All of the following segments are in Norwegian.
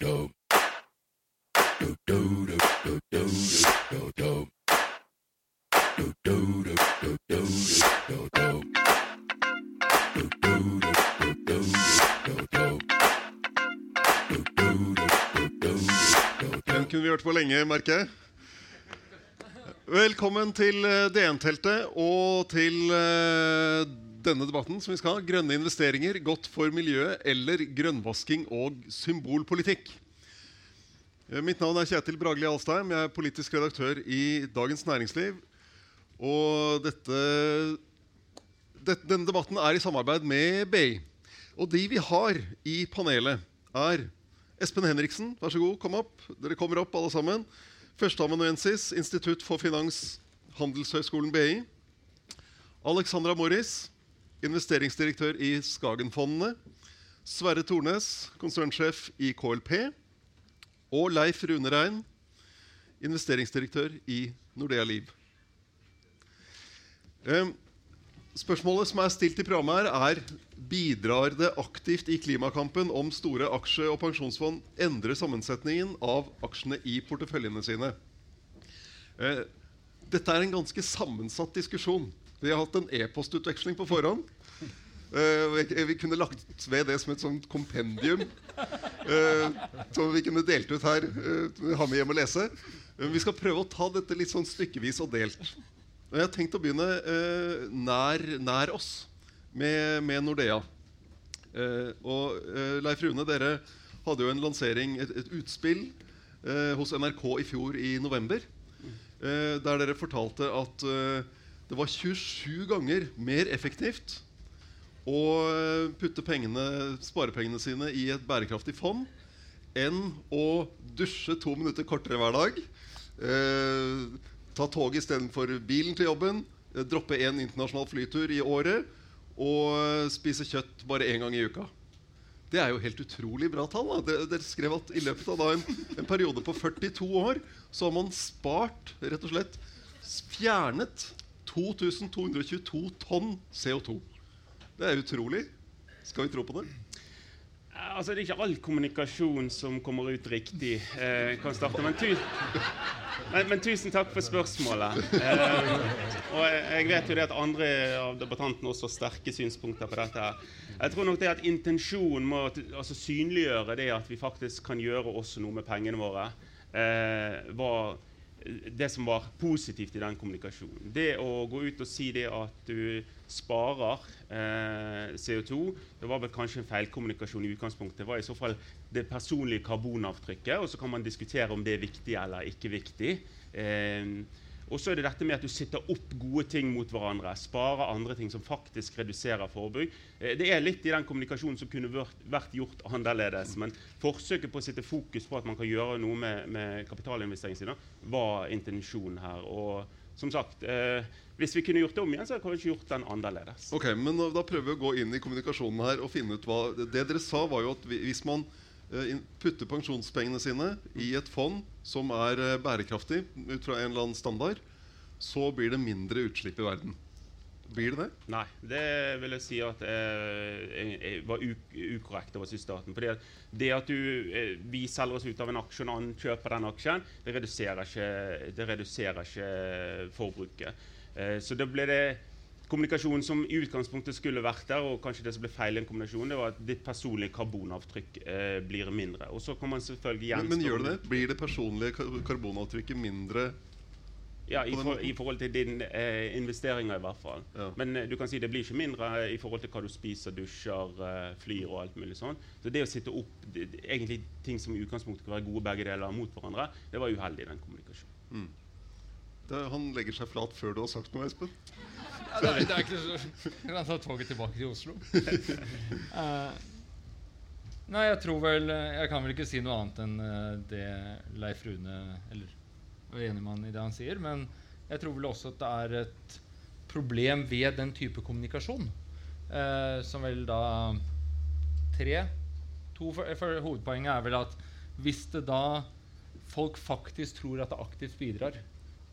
do. Do do do do do do do. Do do do do do do do. Do do do do do do do. Do do do do do do. Den kunne vi hørt på lenge, merker jeg. Velkommen til eh, DN-teltet og til eh, denne debatten som vi skal ha. Grønne investeringer, godt for miljøet eller grønnvasking og symbolpolitikk. Eh, Mitt navn er Kjetil Bragli Alstheim. Jeg er politisk redaktør i Dagens Næringsliv. Og dette, dette, denne debatten er i samarbeid med BI. Og de vi har i panelet, er Espen Henriksen, vær så god, kom opp. Dere kommer opp, alle sammen. Førsteamanuensis, Institutt for finans, Handelshøyskolen BI. Alexandra Morris, investeringsdirektør i Skagenfondene. Sverre Tornes, konsernsjef i KLP. Og Leif Rune Rein, investeringsdirektør i Nordea Liv. Spørsmålet som er stilt i programmet, her er bidrar det aktivt i klimakampen om store aksje- og pensjonsfond endrer sammensetningen av aksjene i porteføljene sine. Eh, dette er en ganske sammensatt diskusjon. Vi har hatt en e-postutveksling på forhånd. Eh, vi kunne lagt ved det som et sånt kompendium eh, som vi kunne delt ut her. eh, ha med hjem og lese. Vi skal prøve å ta dette litt sånn stykkevis og delt. Jeg har tenkt å begynne nær, nær oss, med, med Nordea. Og Leif Rune, dere hadde jo en lansering, et, et utspill, hos NRK i fjor i november. Der dere fortalte at det var 27 ganger mer effektivt å putte pengene, sparepengene sine i et bærekraftig fond enn å dusje to minutter kortere hver dag. Eh, ta toget istedenfor bilen til jobben. Eh, droppe én internasjonal flytur i året. Og eh, spise kjøtt bare én gang i uka. Det er jo helt utrolig bra tall. Dere, dere skrev at i løpet av en, en periode på 42 år så har man spart, rett og slett fjernet 2222 tonn CO2. Det er utrolig. Skal vi tro på det? Altså, Det er ikke all kommunikasjon som kommer ut riktig. Eh, kan starte, men, tu men, men tusen takk for spørsmålet. Eh, og jeg, vet jo det at andre av debattantene også har sterke synspunkter på dette. Jeg tror nok det at Intensjonen må altså, synliggjøre det at vi faktisk kan gjøre også noe med pengene våre, eh, det som var positivt i den kommunikasjonen. Det å gå ut og si det at du sparer eh, CO2, det var vel kanskje en feilkommunikasjon i utgangspunktet. Det var i så fall det personlige karbonavtrykket, og så kan man diskutere om det er viktig eller ikke viktig. Eh, og så er det dette med at du sitter opp gode ting mot hverandre. Sparer andre ting som faktisk reduserer forbruk. Eh, det er litt i den kommunikasjonen som kunne vært, gjort annerledes. Men forsøket på å sitte fokus på at man kan gjøre noe med, med kapitalinvesteringene sine, var intensjonen her. Og som sagt, eh, hvis vi kunne gjort det om igjen, så hadde vi ikke gjort den annerledes. Ok, men Da prøver vi å gå inn i kommunikasjonen her og finne ut hva Det dere sa, var jo at hvis man eh, putter pensjonspengene sine i et fond som er eh, bærekraftig ut fra en eller annen standard, så blir det mindre utslipp i verden. Blir det det? Nei, det vil jeg si at eh, eh, var ukorrekt i starten. Fordi at det at du, eh, vi selger oss ut av en aksje, og en annen kjøper den aksjen, det reduserer ikke, det reduserer ikke forbruket. Eh, så det ble det kommunikasjon som i utgangspunktet skulle vært der, og kanskje det som ble feil i en kombinasjon, det var at ditt personlige karbonavtrykk eh, blir mindre. Og så kan man selvfølgelig Men, gjenstå men gjør det det? Blir det personlige karbonavtrykket mindre Ja, i, for, i forhold til dine eh, investeringer, i hvert fall. Ja. Men eh, du kan si det blir ikke mindre eh, i forhold til hva du spiser, dusjer, eh, flyr og alt mulig sånn. Så det å sitte opp det, egentlig ting som i utgangspunktet kan være gode begge deler mot hverandre, det var uheldig i den kommunikasjonen. Det, Han legger seg flat før du har sagt noe, Espen. Det er, det er ikke så Jeg kan ta toget tilbake til Oslo. Uh, nei, jeg tror vel Jeg kan vel ikke si noe annet enn eh, det Leif Rune Eller er enig med han i det han sier, men jeg tror vel også at det er et problem ved den type kommunikasjon. Uh, som vel da Tre to for, for Hovedpoenget er vel at hvis det da folk faktisk tror at det aktivt bidrar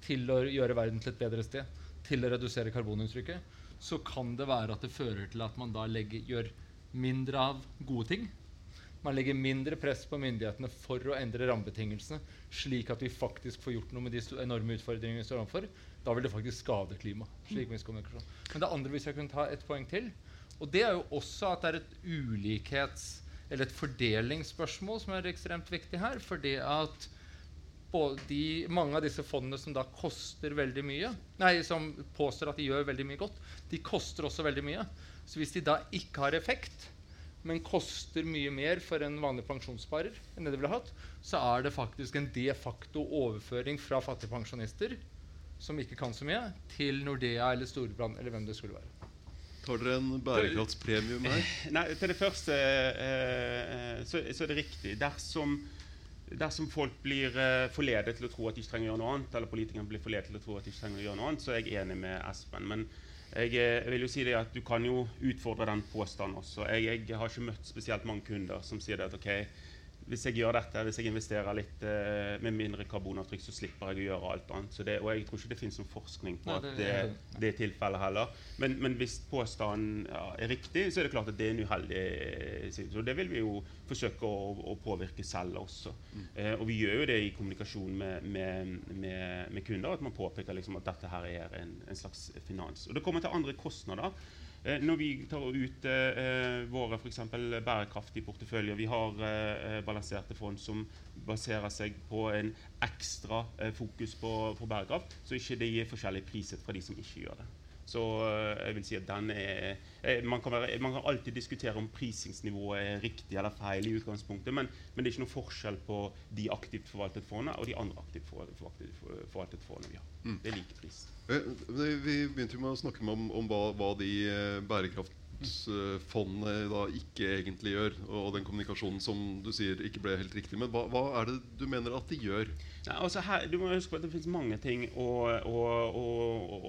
til å gjøre verden til et bedre sted, til å redusere karbonuttrykket, så kan det være at det fører til at man da legger, gjør mindre av gode ting Man legger mindre press på myndighetene for å endre rammebetingelsene, slik at vi faktisk får gjort noe med de enorme utfordringene vi står overfor. Da vil det faktisk skade klimaet. Men det andre, hvis jeg kunne ta et poeng til, og det er jo også at det er et ulikhets- eller et fordelingsspørsmål som er ekstremt viktig her. fordi at både de, mange av disse fondene som da koster veldig mye, nei, som påstår at de gjør veldig mye godt, de koster også veldig mye. Så hvis de da ikke har effekt, men koster mye mer for en vanlig pensjonssparer enn det de ville hatt, så er det faktisk en de facto overføring fra fattige pensjonister som ikke kan så mye, til Nordea eller Storebrand eller hvem det skulle være. Tar dere en bærekraftspremium her? Nei, til det første eh, eh, så, så er det riktig. Dersom, dersom folk blir uh, forledet til å tro at de ikke trenger å gjøre noe annet, eller politikerne blir forledet til å tro at de ikke trenger å gjøre noe annet, så er jeg enig med Espen. Men jeg, eh, jeg vil jo si det at du kan jo utfordre den påstanden også. Jeg, jeg har ikke møtt spesielt mange kunder som sier at ok, hvis jeg gjør dette, hvis jeg investerer litt eh, med mindre karbonavtrykk, så slipper jeg å gjøre alt annet. Så det, og jeg tror ikke det finnes noen forskning på Nei, at det- det, det er tilfellet heller. Men, men hvis påstanden ja, er riktig, så er det klart at det er en uheldig situasjon. side. Så det vil vi jo forsøke å, å påvirke selv også. Eh, og vi gjør jo det i kommunikasjon med, med, med, med kunder, at man påpeker liksom at dette her er en, en slags finans. Og det kommer til andre kostnader. Eh, når vi tar ut eh, våre for eksempel bærekraftige porteføljer Vi har eh, balanserte fond som baserer seg på en ekstra fokus på, på bærekraft, så ikke det er forskjellig priset fra de som ikke gjør det. Så eh, jeg vil si at den er eh, man, kan være, man kan alltid diskutere om prisingsnivået er riktig eller feil, i utgangspunktet, men, men det er ikke noe forskjell på de aktivt forvaltet fondene og de andre aktivt forvaltet, fondene vi har. Det er like pris. Eh, Vi begynte jo med å snakke om, om hva, hva de eh, bærekraftsfondene da ikke egentlig gjør, og den kommunikasjonen som du sier ikke ble helt riktig. Men hva, hva er det du mener at de gjør? Ja, altså her, du må huske på at Det finnes mange ting å, å, å,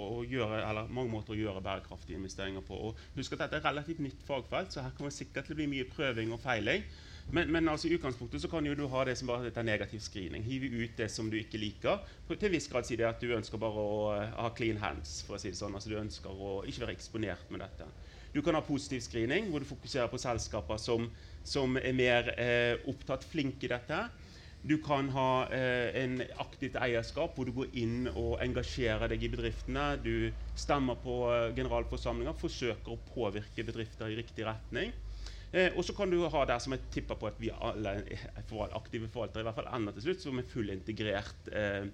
å, gjøre, eller mange måter å gjøre bærekraftige investeringer på. Og husk at Dette er relativt nytt fagfelt, så her kommer det sikkert bli mye prøving og feiling. Men, men altså, i utgangspunktet så kan jo du ha det som bare heter negativ screening. Hive ut det som du ikke liker. Til en viss grad si det at du ønsker bare å ha clean hands. for å si det sånn. Altså Du ønsker å ikke være eksponert med dette. Du kan ha positiv screening, hvor du fokuserer på selskaper som, som er mer eh, opptatt, flinke i dette. Du kan ha eh, en aktivt eierskap hvor du går inn og engasjerer deg i bedriftene. Du stemmer på eh, generalforsamlinger, forsøker å påvirke bedrifter i riktig retning. Eh, og så kan du ha der som jeg tipper på at vi alle aktive forvaltere i hvert fall ender til slutt, som er fullintegrert eh,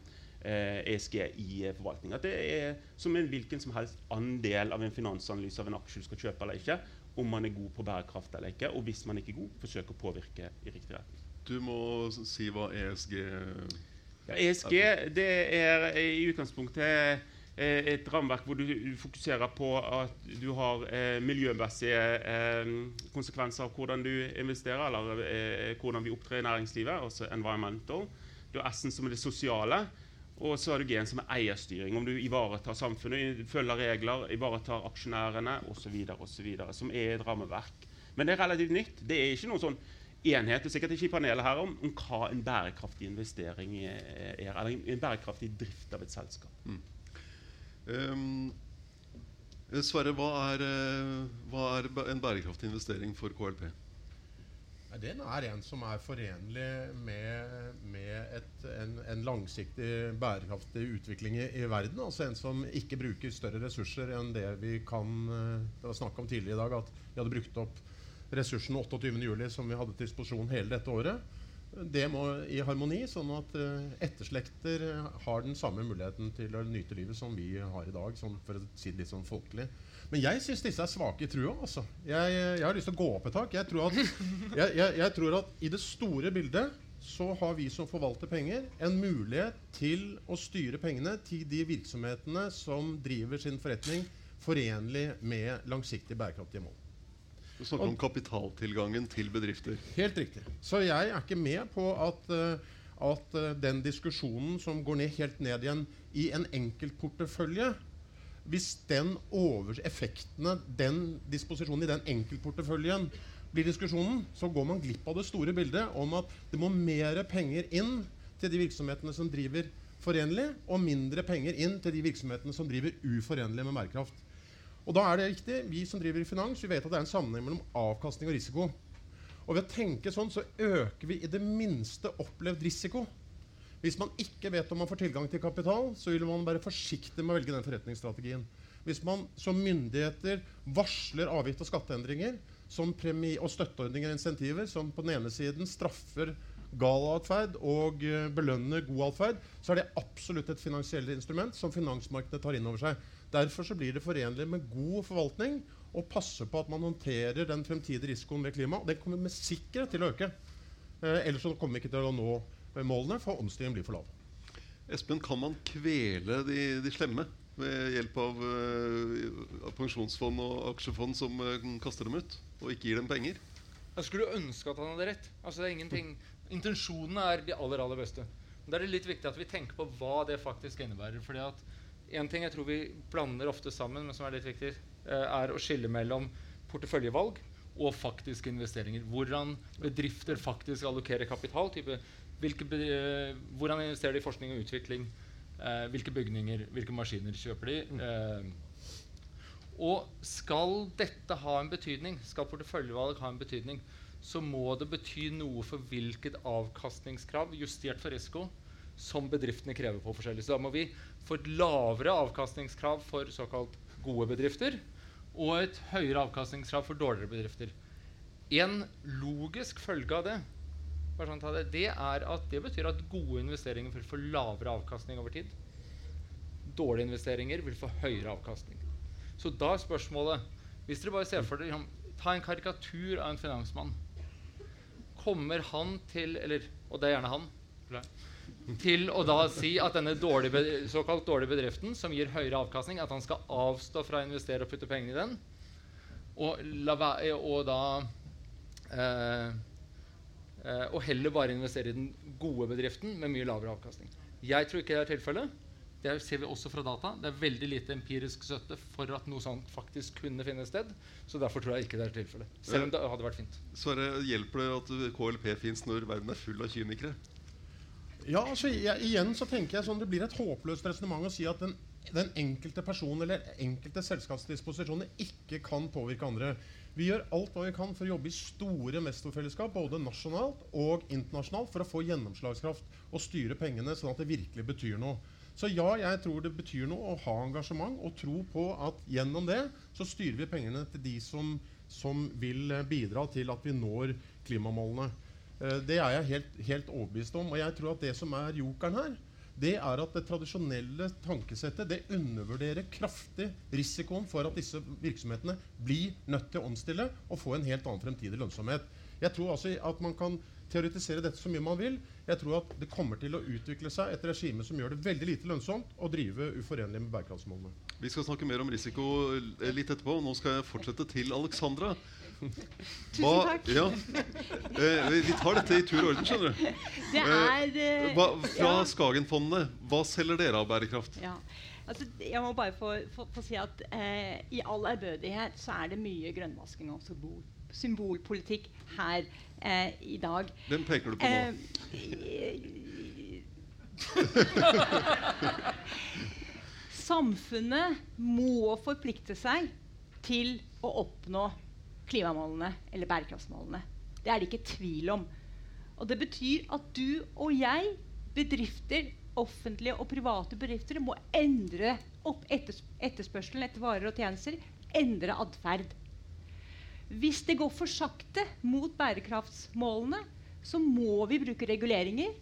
ESG i eh, forvaltning. At det er som en hvilken som helst andel av en finansanalyse av en aksje du skal kjøpe eller ikke, om man er god på bærekraft eller ikke. Og hvis man ikke er god, forsøk å påvirke i riktig retning. Du må si hva E ESG Ja, ESG det er i utgangspunktet eh, et rammeverk hvor du fokuserer på at du har eh, miljømessige eh, konsekvenser av hvordan du investerer, eller eh, hvordan vi opptrer i næringslivet, altså environmental. Du har S-en som er det sosiale, og så har du G-en som er eierstyring. Om du ivaretar samfunnet, følger regler, ivaretar aksjonærene osv., osv., som er et rammeverk. Men det er relativt nytt. Det er ikke noen sånn enhet, er sikkert ikke i panelet her, om, om hva en bærekraftig investering er, eller en bærekraftig drift av et selskap. Mm. Um, Sverre, hva eh, hva er en bærekraftig investering for KLP? Den er en som er forenlig med, med et, en, en langsiktig bærekraftig utvikling i, i verden. Altså en som ikke bruker større ressurser enn det vi kan eh, Det var snakk om tidligere i dag at vi hadde brukt opp ressursen 28.07. som vi hadde til disposisjon hele dette året. Det må i harmoni, sånn at eh, etterslekter har den samme muligheten til å nyte livet som vi har i dag, sånn for å si det litt sånn folkelig. Men jeg syns disse er svake i trua. Altså. Jeg, jeg har lyst til å gå opp et tak. Jeg tror, at, jeg, jeg, tror at i det store bildet så har vi som forvalter penger, en mulighet til å styre pengene til de virksomhetene som driver sin forretning forenlig med langsiktig bærekraftige mål. Du snakker om kapitaltilgangen til bedrifter. Helt riktig. Så jeg er ikke med på at, eh, at eh, den diskusjonen som går ned helt ned igjen i en enkeltportefølje Hvis den over effektene den disposisjonen i den enkeltporteføljen blir diskusjonen, så går man glipp av det store bildet om at det må mer penger inn til de virksomhetene som driver forenlig, og mindre penger inn til de virksomhetene som driver uforenlig med bærekraft. Og da er det riktig, Vi som driver i finans, vi vet at det er en sammenheng mellom avkastning og risiko. Og ved å tenke sånn så øker vi i det minste opplevd risiko. Hvis man ikke vet om man får tilgang til kapital, så vil man være forsiktig med å velge den forretningsstrategien. Hvis man som myndigheter varsler avgift- og skatteendringer og støtteordninger og insentiver som på den ene siden straffer gal atferd og eh, belønner god atferd, så er det absolutt et finansielt instrument som finansmarkedet tar inn over seg. Derfor så blir det forenlig med god forvaltning å passe på at man håndterer den fremtidige risikoen ved klima. Den kommer med sikkerhet til å øke. Eh, ellers så kommer vi ikke til å nå målene, for omstillingen blir for lav. Espen, kan man kvele de, de slemme ved hjelp av, eh, av pensjonsfond og aksjefond som eh, kaster dem ut, og ikke gir dem penger? Jeg skulle ønske at han hadde rett. Altså, det er ingenting Intensjonene er de aller, aller beste. Men Da er det litt viktig at vi tenker på hva det faktisk innebærer. fordi at en ting jeg tror vi blander ofte sammen, men som er litt viktig, eh, er å skille mellom porteføljevalg og faktiske investeringer. Hvordan bedrifter faktisk allokerer kapital. Type, hvilke, eh, hvordan investerer de i forskning og utvikling? Eh, hvilke bygninger, hvilke maskiner kjøper de? Eh, og skal dette ha en betydning, skal porteføljevalg ha en betydning, så må det bety noe for hvilket avkastningskrav, justert for risiko, som bedriftene krever på forskjellig. Så da må vi få et lavere avkastningskrav for såkalt gode bedrifter og et høyere avkastningskrav for dårligere bedrifter. En logisk følge av det, det, det er at det betyr at gode investeringer vil få lavere avkastning over tid. Dårlige investeringer vil få høyere avkastning. Så da er spørsmålet Hvis dere bare ser for dere Ta en karikatur av en finansmann. Kommer han til Eller, og det er gjerne han. Til å da si at denne dårlige, såkalt dårlige bedriften som gir høyere avkastning, at han skal avstå fra å investere og putte pengene i den, og, og da eh, Og heller bare investere i den gode bedriften med mye lavere avkastning. Jeg tror ikke det er tilfellet. Det ser vi også fra data. Det er veldig lite empirisk støtte for at noe sånt faktisk kunne finne sted. Så derfor tror jeg ikke det er tilfellet. Selv om det hadde vært fint. Sverre, hjelper det at KLP fins når verden er full av kynikere? Ja, altså jeg, Igjen så tenker jeg sånn det blir et håpløst resonnement å si at den, den enkelte person eller enkelte selskapsdisposisjoner ikke kan påvirke andre. Vi gjør alt hva vi kan for å jobbe i store mestorfellesskap både nasjonalt og internasjonalt, for å få gjennomslagskraft og styre pengene sånn at det virkelig betyr noe. Så ja, jeg tror det betyr noe å ha engasjement og tro på at gjennom det så styrer vi pengene til de som, som vil eh, bidra til at vi når klimamålene. Eh, Det er jeg helt, helt overbevist om. Og jeg tror at det som er jokeren her, det er at det tradisjonelle tankesettet det undervurderer kraftig risikoen for at disse virksomhetene blir nødt til å omstille og få en helt annen fremtidig lønnsomhet. Jeg tror altså at man kan teoretisere dette så mye man vil. Jeg tror at det kommer til å utvikle seg et regime som gjør det veldig lite lønnsomt å drive uforenlig med bærekraftsmålene. Vi skal snakke mer om risiko eh, litt etterpå. Nå skal jeg fortsette til Alexandra. Tusen takk. Ja, eh, vi tar dette i tur og orden, skjønner du. Det er eh, Hva, fra ja. Skagenfondet, hva selger dere av bærekraft? Ja. Altså, jeg må bare få, få, få si at eh, i all ærbødighet så er det mye grønnvasking og symbol, symbolpolitikk her eh, i dag. Hvem peker du på nå? Eh, Samfunnet må forplikte seg til å oppnå klimamålene eller bærekraftsmålene. Det er det ikke tvil om. Og det betyr at du og jeg, bedrifter, offentlige og private bedrifter, må endre opp etters etterspørselen etter varer og tjenester. Endre atferd. Hvis det går for sakte mot bærekraftsmålene, så må vi bruke reguleringer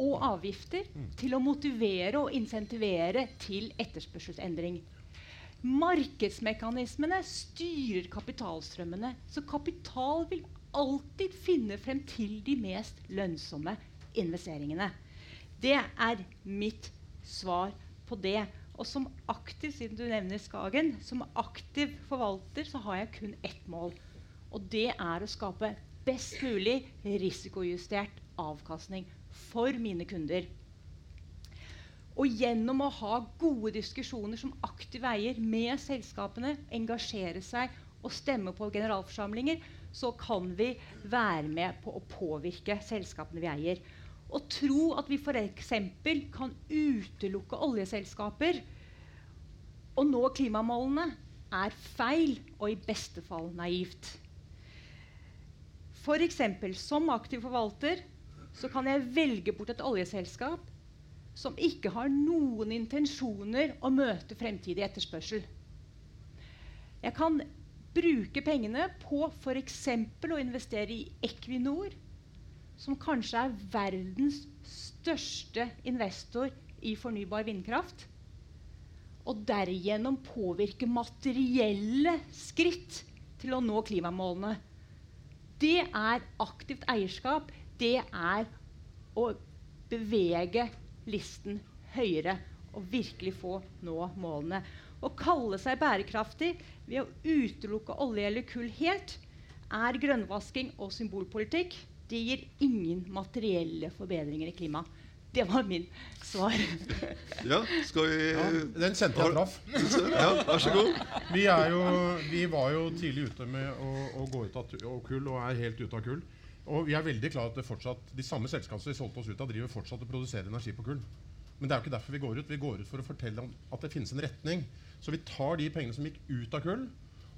og avgifter til å motivere og insentivere til etterspørselsendring. Markedsmekanismene styrer kapitalstrømmene, så kapital vil alltid finne frem til de mest lønnsomme investeringene. Det er mitt svar på det. Og som aktiv, siden du nevner Skagen, som aktiv forvalter så har jeg kun ett mål. Og det er å skape best mulig risikojustert avkastning for mine kunder. Og gjennom å ha gode diskusjoner som aktiv eier med selskapene, engasjere seg og stemme på generalforsamlinger, så kan vi være med på å påvirke selskapene vi eier. Å tro at vi f.eks. kan utelukke oljeselskaper og nå klimamålene, er feil og i beste fall naivt. F.eks. som aktiv forvalter så kan jeg velge bort et oljeselskap som ikke har noen intensjoner å møte fremtidig etterspørsel. Jeg kan bruke pengene på f.eks. å investere i Equinor, som kanskje er verdens største investor i fornybar vindkraft. Og derigjennom påvirke materielle skritt til å nå klimamålene. Det er aktivt eierskap. Det er å bevege listen høyere og virkelig få nå målene. Å kalle seg bærekraftig ved å utelukke olje eller kull helt er grønnvasking og symbolpolitikk. Det gir ingen materielle forbedringer i klimaet. Det var min svar. Ja, skal vi Ja, den kjente jeg traff. Ja, vær så god. Vi, er jo, vi var jo tidlig ute med å, å gå ut av kull, og er helt ute av kull. Og vi er veldig klar at det fortsatt, de samme selskapene vi solgte oss ut av, driver fortsatt og produserer energi på kull. Men det er jo ikke derfor vi går ut. Vi går ut for å fortelle om at det finnes en retning. Så vi tar de pengene som gikk ut av kull,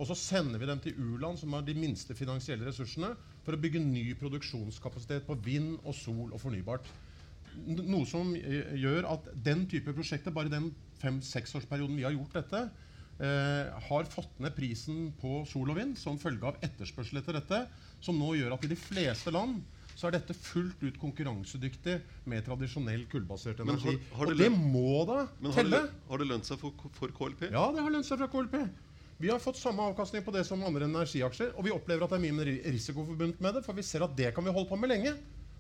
og så sender vi dem til u-land, som har de minste finansielle ressursene, for å bygge ny produksjonskapasitet på vind og sol og fornybart. Noe som eh, gjør at den type prosjekter, bare den fem-seksårsperioden vi har gjort dette, eh, har fått ned prisen på sol og vind som følge av etterspørsel etter dette, som nå gjør at i de fleste land så er dette fullt ut konkurransedyktig med tradisjonell kullbasert energi. har- har det og det må da Men har det, telle. lø- har det lønt seg for, for KLP? Ja, det har lønt seg fra KLP. Vi har fått samme avkastning på det som andre energiaksjer, og vi opplever at det er mye mer ri- risiko forbundet med det, for vi ser at det kan vi holde på med lenge.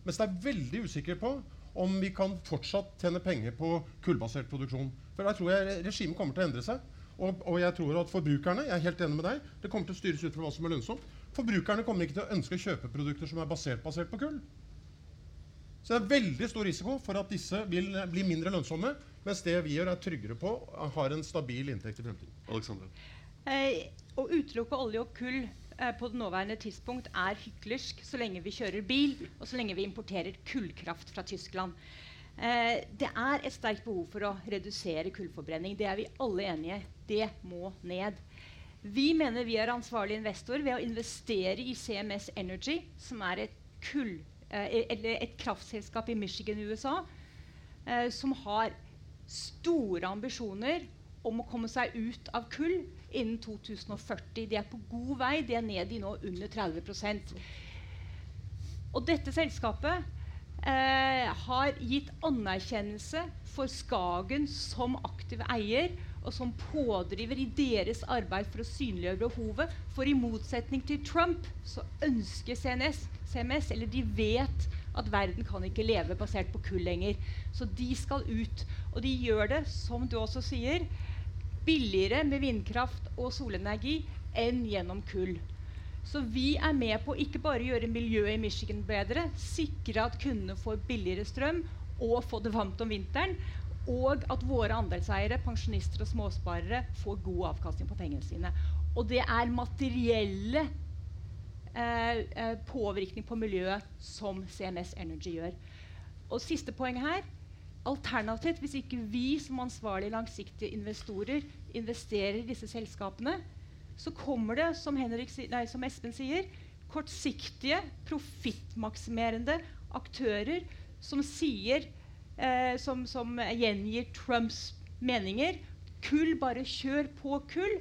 Mens det er veldig usikker på om vi kan fortsatt tjene penger på kullbasert produksjon. For der tror jeg regimet kommer til å endre seg. Og, og jeg tror at forbrukerne jeg er helt enig med deg, det kommer til å styres ut fra hva som er lønnsomt. Forbrukerne kommer ikke til å ønske å kjøpe produkter som er basert, basert på kull. Så det er veldig stor risiko for at disse vil eh, bli mindre lønnsomme, mens det vi gjør, er tryggere på og har en stabil inntekt i fremtiden. Alexander. Eh, å utelukke olje og kull eh, på det nåværende tidspunkt er hyklersk så lenge vi kjører bil, og så lenge vi importerer kullkraft fra Tyskland. Eh, det er et sterkt behov for å redusere kullforbrenning. Det er vi alle enige i. Det må ned. Vi mener vi er ansvarlig investor ved å investere i CMS Energy, som er et, kull, eh, et kraftselskap i Michigan i USA, eh, som har store ambisjoner om å komme seg ut av kull innen 2040. De er på god vei. De er ned i nå under 30% Og dette selskapet eh, har gitt anerkjennelse for Skagen som aktiv eier og som pådriver i deres arbeid for å synliggjøre behovet. For i motsetning til Trump så ønsker CNS, CMS, eller de vet at verden kan ikke leve basert på kull lenger. Så de skal ut. Og de gjør det, som du også sier, billigere med vindkraft og solenergi enn gjennom kull. Så vi er med på ikke bare å gjøre miljøet i Michigan bedre, sikre at kundene får billigere strøm og få det varmt om vinteren, og at våre andelseiere, pensjonister og småsparere får god avkastning på pengene sine. Og det er materielle eh, eh, påvirkning på miljøet som CMS Energy gjør. Og siste poeng her Alternativt, hvis ikke vi som ansvarlige langsiktige investorer investerer i disse selskapene, så kommer det, som, Henrik, nei, som Espen sier, kortsiktige, profittmaksimerende aktører som sier eh, som, som gjengir Trumps meninger. Kull, bare kjør på kull.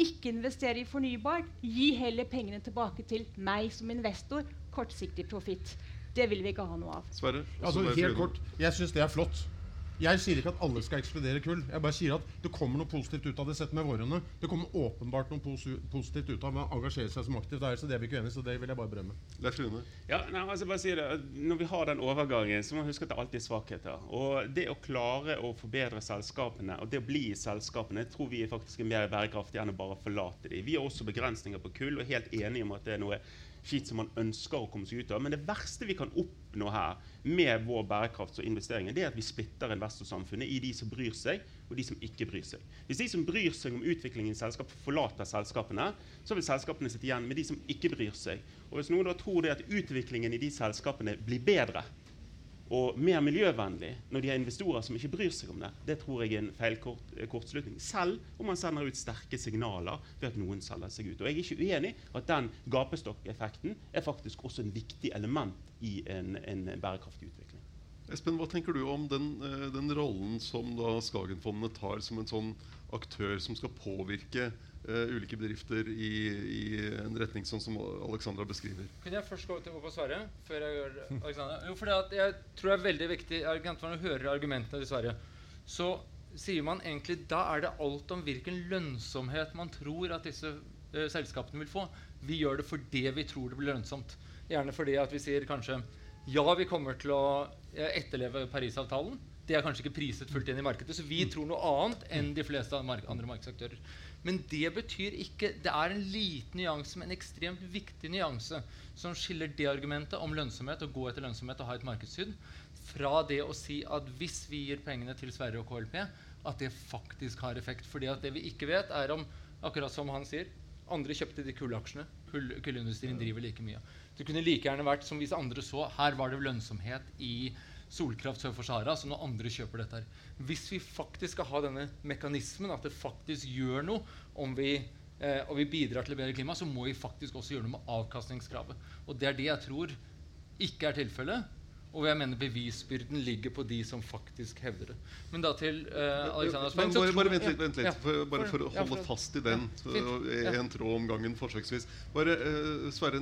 Ikke investere i fornybar. Gi heller pengene tilbake til meg som investor. Kortsiktig profitt. Det vil vi ikke ha noe av. Sverre? Altså, helt kort, Jeg syns det er flott. Jeg sier ikke at alle skal ekskludere kull. Jeg bare sier at det kommer noe positivt ut av det, sett med vårene. Det kommer åpenbart noe pos positivt ut av å engasjere seg som aktiv der, så det er vi ikke uenige så det vil jeg bare berømme. Ja, nei, altså bare si det. Når vi har den overgangen, så må vi huske at det alltid er svakheter. Og det å klare å forbedre selskapene, og det å bli i selskapene, tror vi er faktisk er mer bærekraftig enn å bare forlate dem. Vi har også begrensninger på kull, og er helt enige om at det er noe skitt som man ønsker å komme seg ut av. Men det verste vi kan oppnå her med vår bærekraft og investeringer, det er at vi splitter investorsamfunnet i de som bryr seg, og de som ikke bryr seg. Hvis de som bryr seg om utviklingen i selskapet, forlater selskapene, så vil selskapene sitte igjen med de som ikke bryr seg. Og hvis noen da tror det at utviklingen i de selskapene blir bedre og mer miljøvennlig når de har investorer som ikke bryr seg om det, det tror jeg er en feil eh, kortslutning. Selv om man sender ut sterke signaler ved at noen selger seg ut. Og jeg er ikke uenig at den gapestokkeffekten er faktisk også en viktig element i en, en bærekraftig utvikling. Espen, hva tenker du om den, eh, den rollen som da Skagenfondene tar som en sånn aktør som skal påvirke ulike bedrifter i, i en retning sånn som Alexandra beskriver? Kunne jeg først gå til å svare? Før jeg gjør Alexandra? Jo, for jeg tror det er veldig viktig Når du hører argumentene til Sverre, så sier man egentlig da er det alt om hvilken lønnsomhet man tror at disse uh, selskapene vil få. Vi gjør det fordi vi tror det blir lønnsomt. Gjerne fordi at vi sier kanskje ja, vi kommer til å eh, etterleve Parisavtalen. Det er kanskje ikke priset fullt inn i markedet. Så vi tror noe annet enn de fleste andre markedsaktører. Men det betyr ikke Det er en liten nyanse, men en ekstremt viktig nyanse som skiller det argumentet om lønnsomhet, å gå etter lønnsomhet og ha et markedssyn, fra det å si at hvis vi gir pengene til Sverre og KLP, at det faktisk har effekt. Fordi at det vi ikke vet, er om, akkurat som han sier, andre kjøpte de kullaksjene. Kull, kullindustrien driver like mye. Det kunne like gjerne vært som hvis andre så her var det lønnsomhet i solkraft sør for Sahara, så når andre kjøper dette her. Hvis vi faktisk skal ha denne mekanismen, at det faktisk gjør noe om vi, eh, og vi bidrar til å bedre klima, så må vi faktisk også gjøre noe med avkastningskravet. Og det er det jeg tror ikke er tilfellet. Og jeg mener bevisbyrden ligger på de som faktisk hevder det. Men da til uh, Alexanders poeng bare, bare vent litt, vent litt ja, for, bare for å ja, holde for- fast i den. ja, i Ja. en tråd om gangen forsøksvis. Bare, uh, Sverre,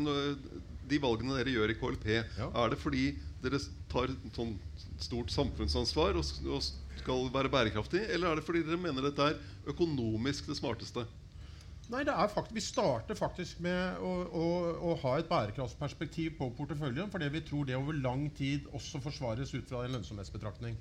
de valgene dere gjør i KLP, Ja. er det fordi dere tar et sånn stort samfunnsansvar og, og skal være bærekraftig, eller er det fordi dere mener dette er økonomisk det smarteste? Nei, det er faktisk, Vi starter faktisk med å, å, å ha et bærekraftsperspektiv på porteføljen, fordi vi tror det over lang tid også forsvares ut fra en lønnsomhetsbetraktning.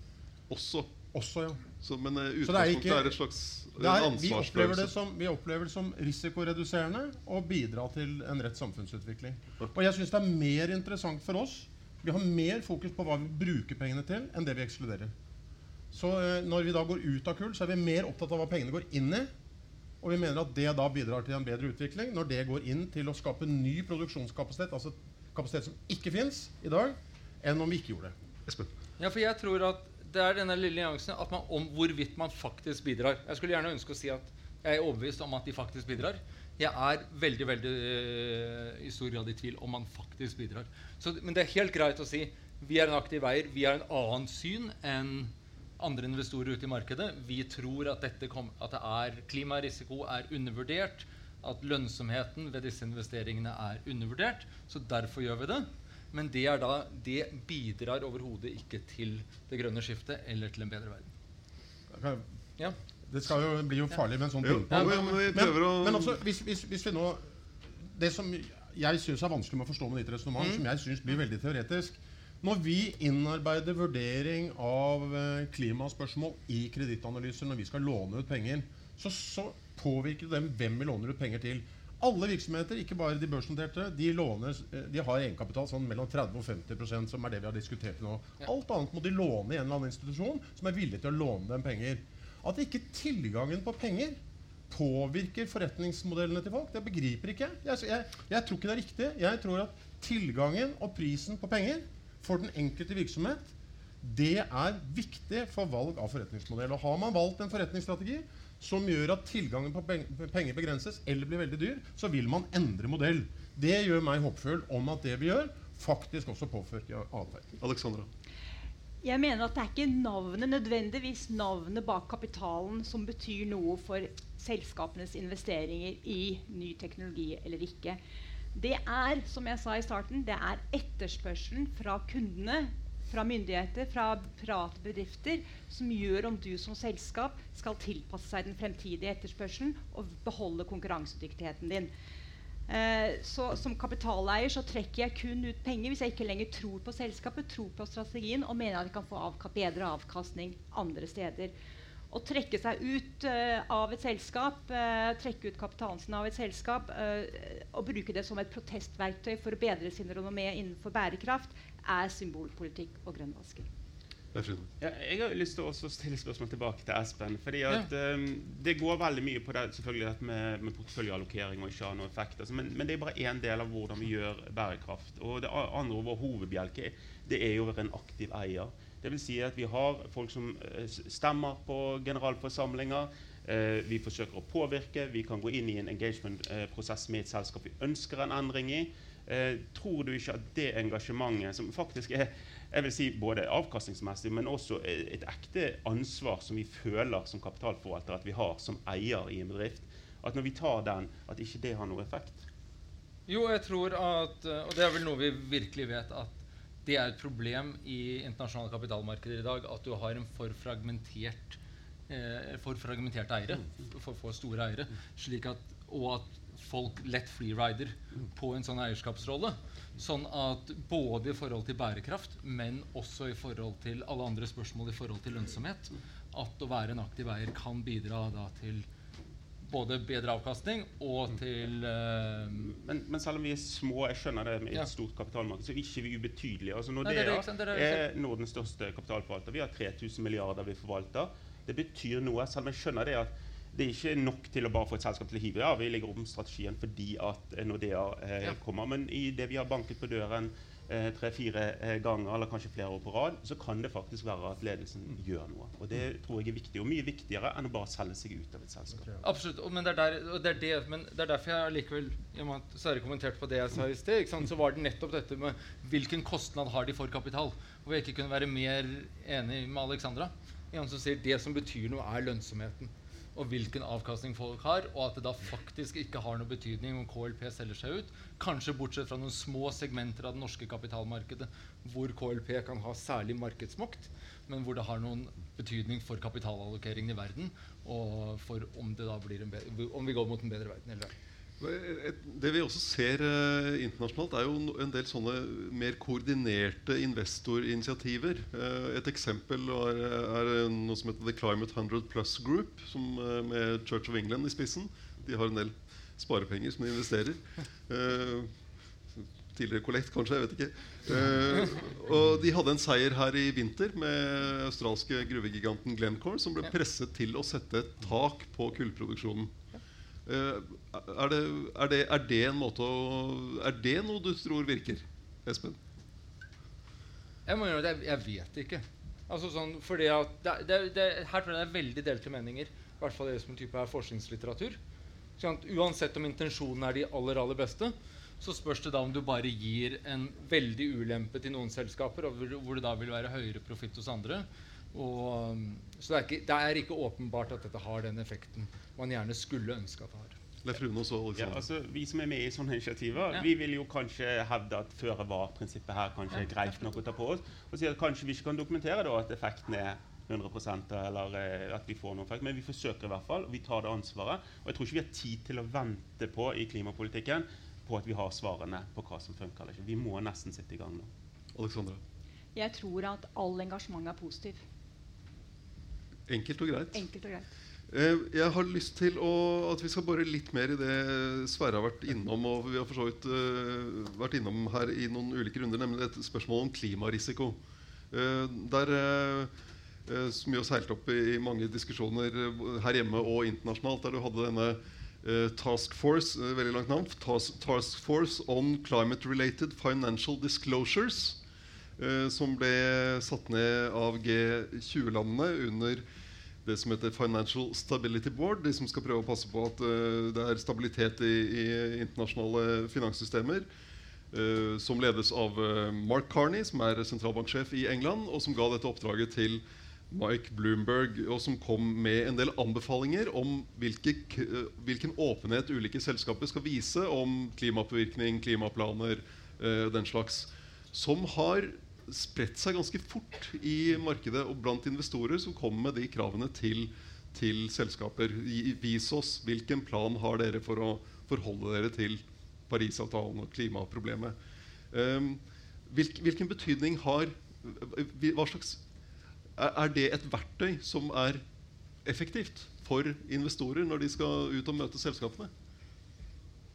Også. Også, ja. Så, men utgangspunktet er ikke- er, et slags er, vi, opplever det som, vi opplever det som risikoreduserende og bidra til en rett samfunnsutvikling. Og jeg syns det er mer interessant for oss Vi har mer fokus på hva vi bruker pengene til, enn det vi ekskluderer. Så eh, når vi da går ut av kull, så er vi mer opptatt av hva pengene går inn i. Og vi mener at det da bidrar til en bedre utvikling når det går inn til å skape ny produksjonskapasitet, altså kapasitet som ikke fins i dag, enn om vi ikke gjorde det. Espen. Ja, for jeg tror at det er denne lille nyansen at man, om hvorvidt man faktisk bidrar. Jeg skulle gjerne ønske å si at jeg er overbevist om at de faktisk bidrar. Jeg er veldig veldig uh, i stor grad i tvil om man faktisk bidrar. Så, men det er helt greit å si vi er en aktiv eier, vi har en annen syn enn andre investorer ute i markedet. Vi tror at, dette kom, at det er, klimarisiko er undervurdert, at lønnsomheten ved disse investeringene er undervurdert. Så derfor gjør vi det. Men det, er da, det bidrar overhodet ikke til det grønne skiftet eller til en bedre verden. Ja. Det skal jo, bli jo farlig med en sånn pingpong. ja, men Men, men også, hvis, hvis, hvis vi nå Det som jeg syns er vanskelig med å forstå med ditt resonnement, Mm. som jeg synes blir veldig teoretisk Når vi innarbeider vurdering av eh, klimaspørsmål i kredittanalyser når vi skal låne ut penger, så, så påvirker det dem hvem vi låner ut penger til. Alle virksomheter, ikke bare de børsnoterte, de, låner, eh, de har egenkapital sånn mellom 30 og 50% som er det vi har diskutert nå. Alt annet må de låne i en eller annen institusjon som er villig til å låne dem penger. At ikke tilgangen på penger påvirker forretningsmodellene til folk, det begriper ikke jeg. Jeg, jeg. tror ikke det er riktig. Jeg tror at tilgangen og prisen på penger for den enkelte virksomhet det er viktig for valg av forretningsmodell. Og Har man valgt en forretningsstrategi som gjør at tilgangen på penger begrenses eller blir veldig dyr, så vil man endre modell. Det gjør meg håpfull om at det vi gjør, faktisk også påfører atferd. Jeg mener at det er ikke navnet nødvendigvis navnet bak kapitalen som betyr noe for selskapenes investeringer i ny teknologi eller ikke. Det er, som jeg sa i starten, det er etterspørselen fra kundene, fra myndigheter, fra private bedrifter som gjør om du som selskap skal tilpasse seg den fremtidige etterspørselen og beholde konkurransedyktigheten din. Eh, så Som kapitaleier så trekker jeg kun ut penger hvis jeg ikke lenger tror på selskapet, tror på strategien og mener at jeg kan få av, bedre avkastning andre steder. Å trekke seg ut eh, av et selskap, eh, trekke ut kapitalen sin av et selskap eh, og bruke det som et protestverktøy for å bedre sin renommé innenfor bærekraft, er symbolpolitikk og grønnvasking. Ja, jeg har lyst til å stille spørsmål tilbake til Espen. fordi at um, Det går veldig mye på det selvfølgelig dette med, med porteføljeallokering og ikke ha noen effekt. Altså, men, men det er bare én del av hvordan vi gjør bærekraft. Og det andre og vår hovedbjelke det er jo å være en aktiv eier. Det vil si at vi har folk som eh, stemmer på generalforsamlinger. Uh, vi forsøker å påvirke. Vi kan gå inn i en engagement-prosess med et selskap vi ønsker en endring i. Uh, tror du ikke at det engasjementet, som faktisk er jeg vil si både avkastningsmessig, men også et ekte ansvar som vi føler som kapitalforvalter at vi har som eier i en bedrift, at når vi tar den, at ikke det har noe effekt? Jo, jeg tror at Og det er vel noe vi virkelig vet at det er et problem i internasjonale kapitalmarkeder i dag at du har en for fragmentert eh, for fragmenterte eiere, for, for store eiere, slik at, og at folk lett freerider på en sånn eierskapsrolle. Sånn at både i forhold til bærekraft, men også i forhold til alle andre spørsmål i forhold til lønnsomhet, at å være en aktiv eier kan bidra da til både bedre avkastning og til uh, Men, men selv om vi er små, jeg skjønner det med et Ja. stort kapitalmarked, så er ikke vi ubetydelige. Altså Nei, er det, Nordea ikke sant, det er er Nordens største kapitalforvalter. Vi har 3000 milliarder vi forvalter. Det betyr noe, selv om jeg skjønner det at det er ikke nok til å bare få et selskap til å hive. Ja, vi legger om strategien fordi at eh, Nordea eh, Ja. kommer. Men i det vi har banket på døren eh, tre-fire eh, ganger, eller kanskje flere år på rad, så kan det faktisk være at ledelsen gjør noe. Og det tror jeg er viktig, og mye viktigere enn å bare selge seg ut av et selskap. Absolutt. og- Men det, er der, og det, er det, men det er derfor jeg likevel og Sverre kommenterte på det jeg sa i sted, så var det nettopp dette med hvilken kostnad har de for kapital. Hvor jeg ikke kunne være mer enig med Alexandra. En som sier det som betyr noe, er lønnsomheten. Og hvilken avkastning folk har, og at det da faktisk ikke har noe betydning om KLP selger seg ut. Kanskje bortsett fra noen små segmenter av det norske kapitalmarkedet hvor KLP kan ha særlig markedsmakt, men hvor det har noen betydning for kapitalallokeringen i verden, og for om, det da blir en om vi går mot en bedre verden eller ei. Et- Det vi også ser eh, internasjonalt, er jo en del sånne mer koordinerte investorinitiativer. Eh, et eksempel er, er noe som heter The Climate 100 Plus Group, som, eh, med Church of England i spissen. De har en del sparepenger som de investerer. Eh, tidligere kollekt, kanskje. jeg vet ikke. Eh, og de hadde en seier her i vinter med australske gruvegiganten Glencore, som ble presset til å sette et tak på kullproduksjonen. Eh, er, det, er, det, er det en måte å Er det noe du tror virker, Espen? Jeg må gjøre det, jeg, vet ikke. Altså sånn, fordi at det, Her tror jeg det er veldig delte meninger. I hvert fall det som type er forskningslitteratur. Sånn uansett om intensjonene er de aller aller beste, så spørs det da om du bare gir en veldig ulempe til noen selskaper, og hvor, hvor det da vil være høyere profitt hos andre. Og, um, så det er, ikke, det er ikke åpenbart at dette har den effekten man gjerne skulle ønske at det har. Så Ja, altså, vi som er med i sånne initiativer, Ja. vi vil jo kanskje hevde at føre var-prinsippet her kanskje er greit nok å ta på oss. Og si at kanskje vi ikke kan dokumentere da at effekten er 100% eller eh, at vi får noen effekt. Men vi forsøker i hvert fall, og vi tar det ansvaret. Og jeg tror ikke vi har tid til å vente på i klimapolitikken på at vi har svarene på hva som funker eller ikke. Vi må nesten sitte i gang nå. Alexandra. Jeg tror at all engasjement er positiv. Enkelt og greit. Enkelt og greit. Eh, Jeg har lyst til å, at vi skal bore litt mer i det Sverre har vært innom. Og vi har for så vidt uh, vært innom her i noen ulike runder, nemlig et spørsmål om klimarisiko. Uh, der, uh, som jo har seilt opp i, i mange diskusjoner her hjemme og internasjonalt, der du hadde denne Task Force, veldig langt navn, Task, Task Force on Climate-Related Financial Disclosures, som ble satt ned av G20-landene under det som heter Financial Stability Board, de som skal prøve å passe på at eh, det er stabilitet i, i internasjonale finanssystemer. eh, som ledes av eh, Mark Carney, som er sentralbanksjef i England, og som ga dette oppdraget til Mike Bloomberg, og som kom med en del anbefalinger om hvilke, eh, hvilken åpenhet ulike selskaper skal vise om klimapåvirkning, klimaplaner, eh, den slags. Som har spredt seg ganske fort i markedet og blant investorer som kommer med de kravene til, til selskaper. Vis oss hvilken plan har dere for å forholde dere til Parisavtalen og klimaproblemet. Um, hvilk, hvilken betydning har hva slags, er, det et verktøy som er effektivt for investorer når de skal ut og møte selskapene?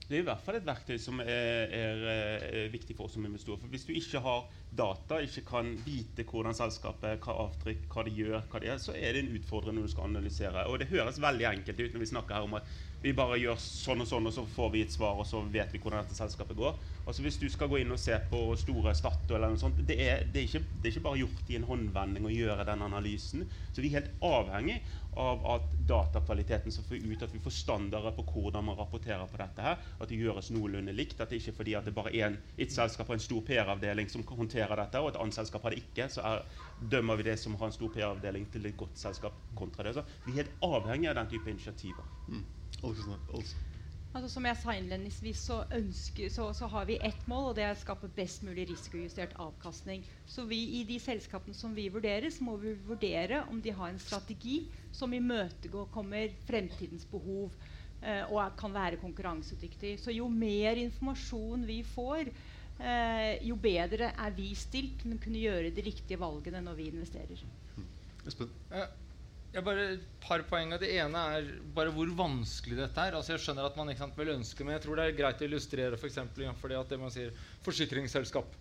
Det er i hvert fall et verktøy som er, er, er viktig for oss som investorer. For Hvis du ikke har data ikke kan vite hvordan selskapet, hva avtrykk, hva de gjør, hva de er, så er det en utfordring når du skal analysere. Og det høres veldig enkelt ut når vi snakker her om at vi bare gjør sånn og sånn, og så får vi et svar, og så vet vi hvordan dette selskapet går. Altså Hvis du skal gå inn og se på store Statoil eller noe sånt, det er, det, er ikke, det er ikke bare gjort i en håndvending å gjøre den analysen. Så vi er helt avhengig av at datakvaliteten som får ut, at vi får standarder på hvordan man rapporterer på dette her, at det gjøres noenlunde likt. At det ikke er fordi at det bare er en, et selskap og en stor PR-avdeling som håndterer dette, og et annet selskap har det ikke, så er, dømmer vi det som har en stor PR-avdeling til et godt selskap kontra det. Så vi er helt avhengig av den type initiativer. Alexander, altså. Altså, som jeg sa innledningsvis, så, ønsker, så, så har vi ett mål, og det er å skape best mulig risikojustert avkastning. Så vi, i de selskapene som vi vurderer, så må vi vurdere om de har en strategi som imøtekommer fremtidens behov eh, og kan være konkurransedyktig. Så jo mer informasjon vi får, eh, jo bedre er vi stilt til å kunne gjøre de riktige valgene når vi investerer. Espen? Eh, Jeg bare Et par poeng. Det ene er bare hvor vanskelig dette er. Altså Jeg skjønner at man ikke sant, vil ønske, men jeg tror det er greit å illustrere for eksempel, ja, fordi at det man sier forsikringsselskap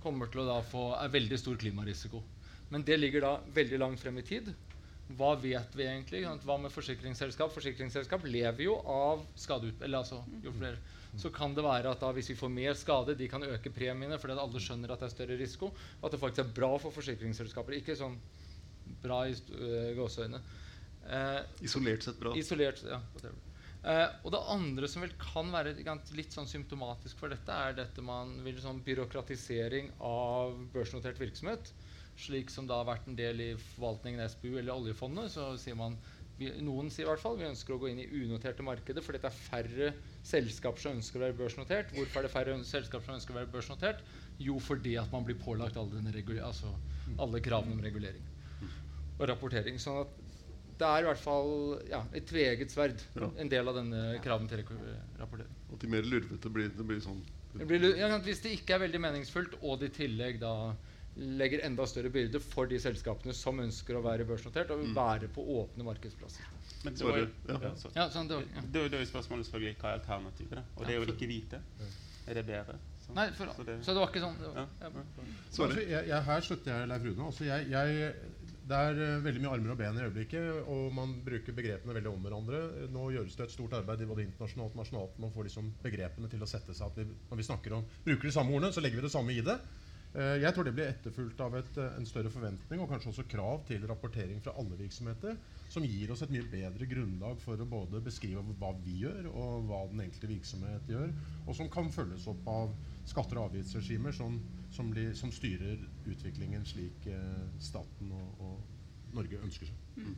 kommer til å da få er veldig stor klimarisiko. Men det ligger da veldig langt frem i tid. Hva vet vi egentlig? sant? Hva med forsikringsselskap? Forsikringsselskap lever jo av skadeutbetaling. Eller altså flere. Så kan det være at da hvis vi får mer skade, de kan øke premiene fordi at alle skjønner at det er større risiko. og At det faktisk er bra for forsikringsselskaper. Ikke sånn bra i øh, gåseøyne. Eh, Isolert sett bra. Isolert, ja. Eh, og det andre som vel kan være litt sånn symptomatisk for dette, er dette man vil sånn byråkratisering av børsnotert virksomhet. Slik som det har vært en del i forvaltningen i SPU eller oljefondet. så sier man, vi, Noen sier i hvert fall vi ønsker å gå inn i unoterte markeder fordi det er færre selskaper som ønsker å være børsnotert. Hvorfor er det færre selskaper som ønsker å være børsnotert? Jo, fordi at man blir pålagt alle, altså, alle kravene om regulering og rapportering. Sånn at det er i hvert fall ja, et tveegget sverd, Ja. en del av denne kraven til rapportering. At de mer lurvete blir, det blir sånn Det blir, ja, hvis det ikke er veldig meningsfullt, og det i tillegg da legger enda større byrde for de selskapene som ønsker å være børsnotert og være på åpne markedsplasser. Men det var er- ja. ja, sånn, det var, ja. det da jo spørsmålet selvfølgelig hva er alternativet. da? Og det er jo ikke vite. Er det bedre? Så- Nei, for, så det- så det var ikke sånn det var, Ja. ja. Svaret. Altså, jeg, jeg, her støtter jeg Leif Rune. Altså, jeg, jeg, det er uh, veldig mye armer og ben i øyeblikket, og man bruker begrepene veldig om hverandre. Nå gjøres det et stort arbeid i både internasjonalt og nasjonalt Man får liksom begrepene til å sette seg. At vi, når vi snakker om, bruker de samme ordene, så legger vi det samme i det. Eh, Jeg tror det blir etterfulgt av et, eh, en større forventning og kanskje også krav til rapportering fra alle virksomheter, som gir oss et mye bedre grunnlag for å både beskrive hva vi gjør, og hva den enkelte virksomhet gjør, og som kan følges opp av skatter og avgiftsregimer som, som, blir, som styrer utviklingen slik eh, staten og, og Norge ønsker seg.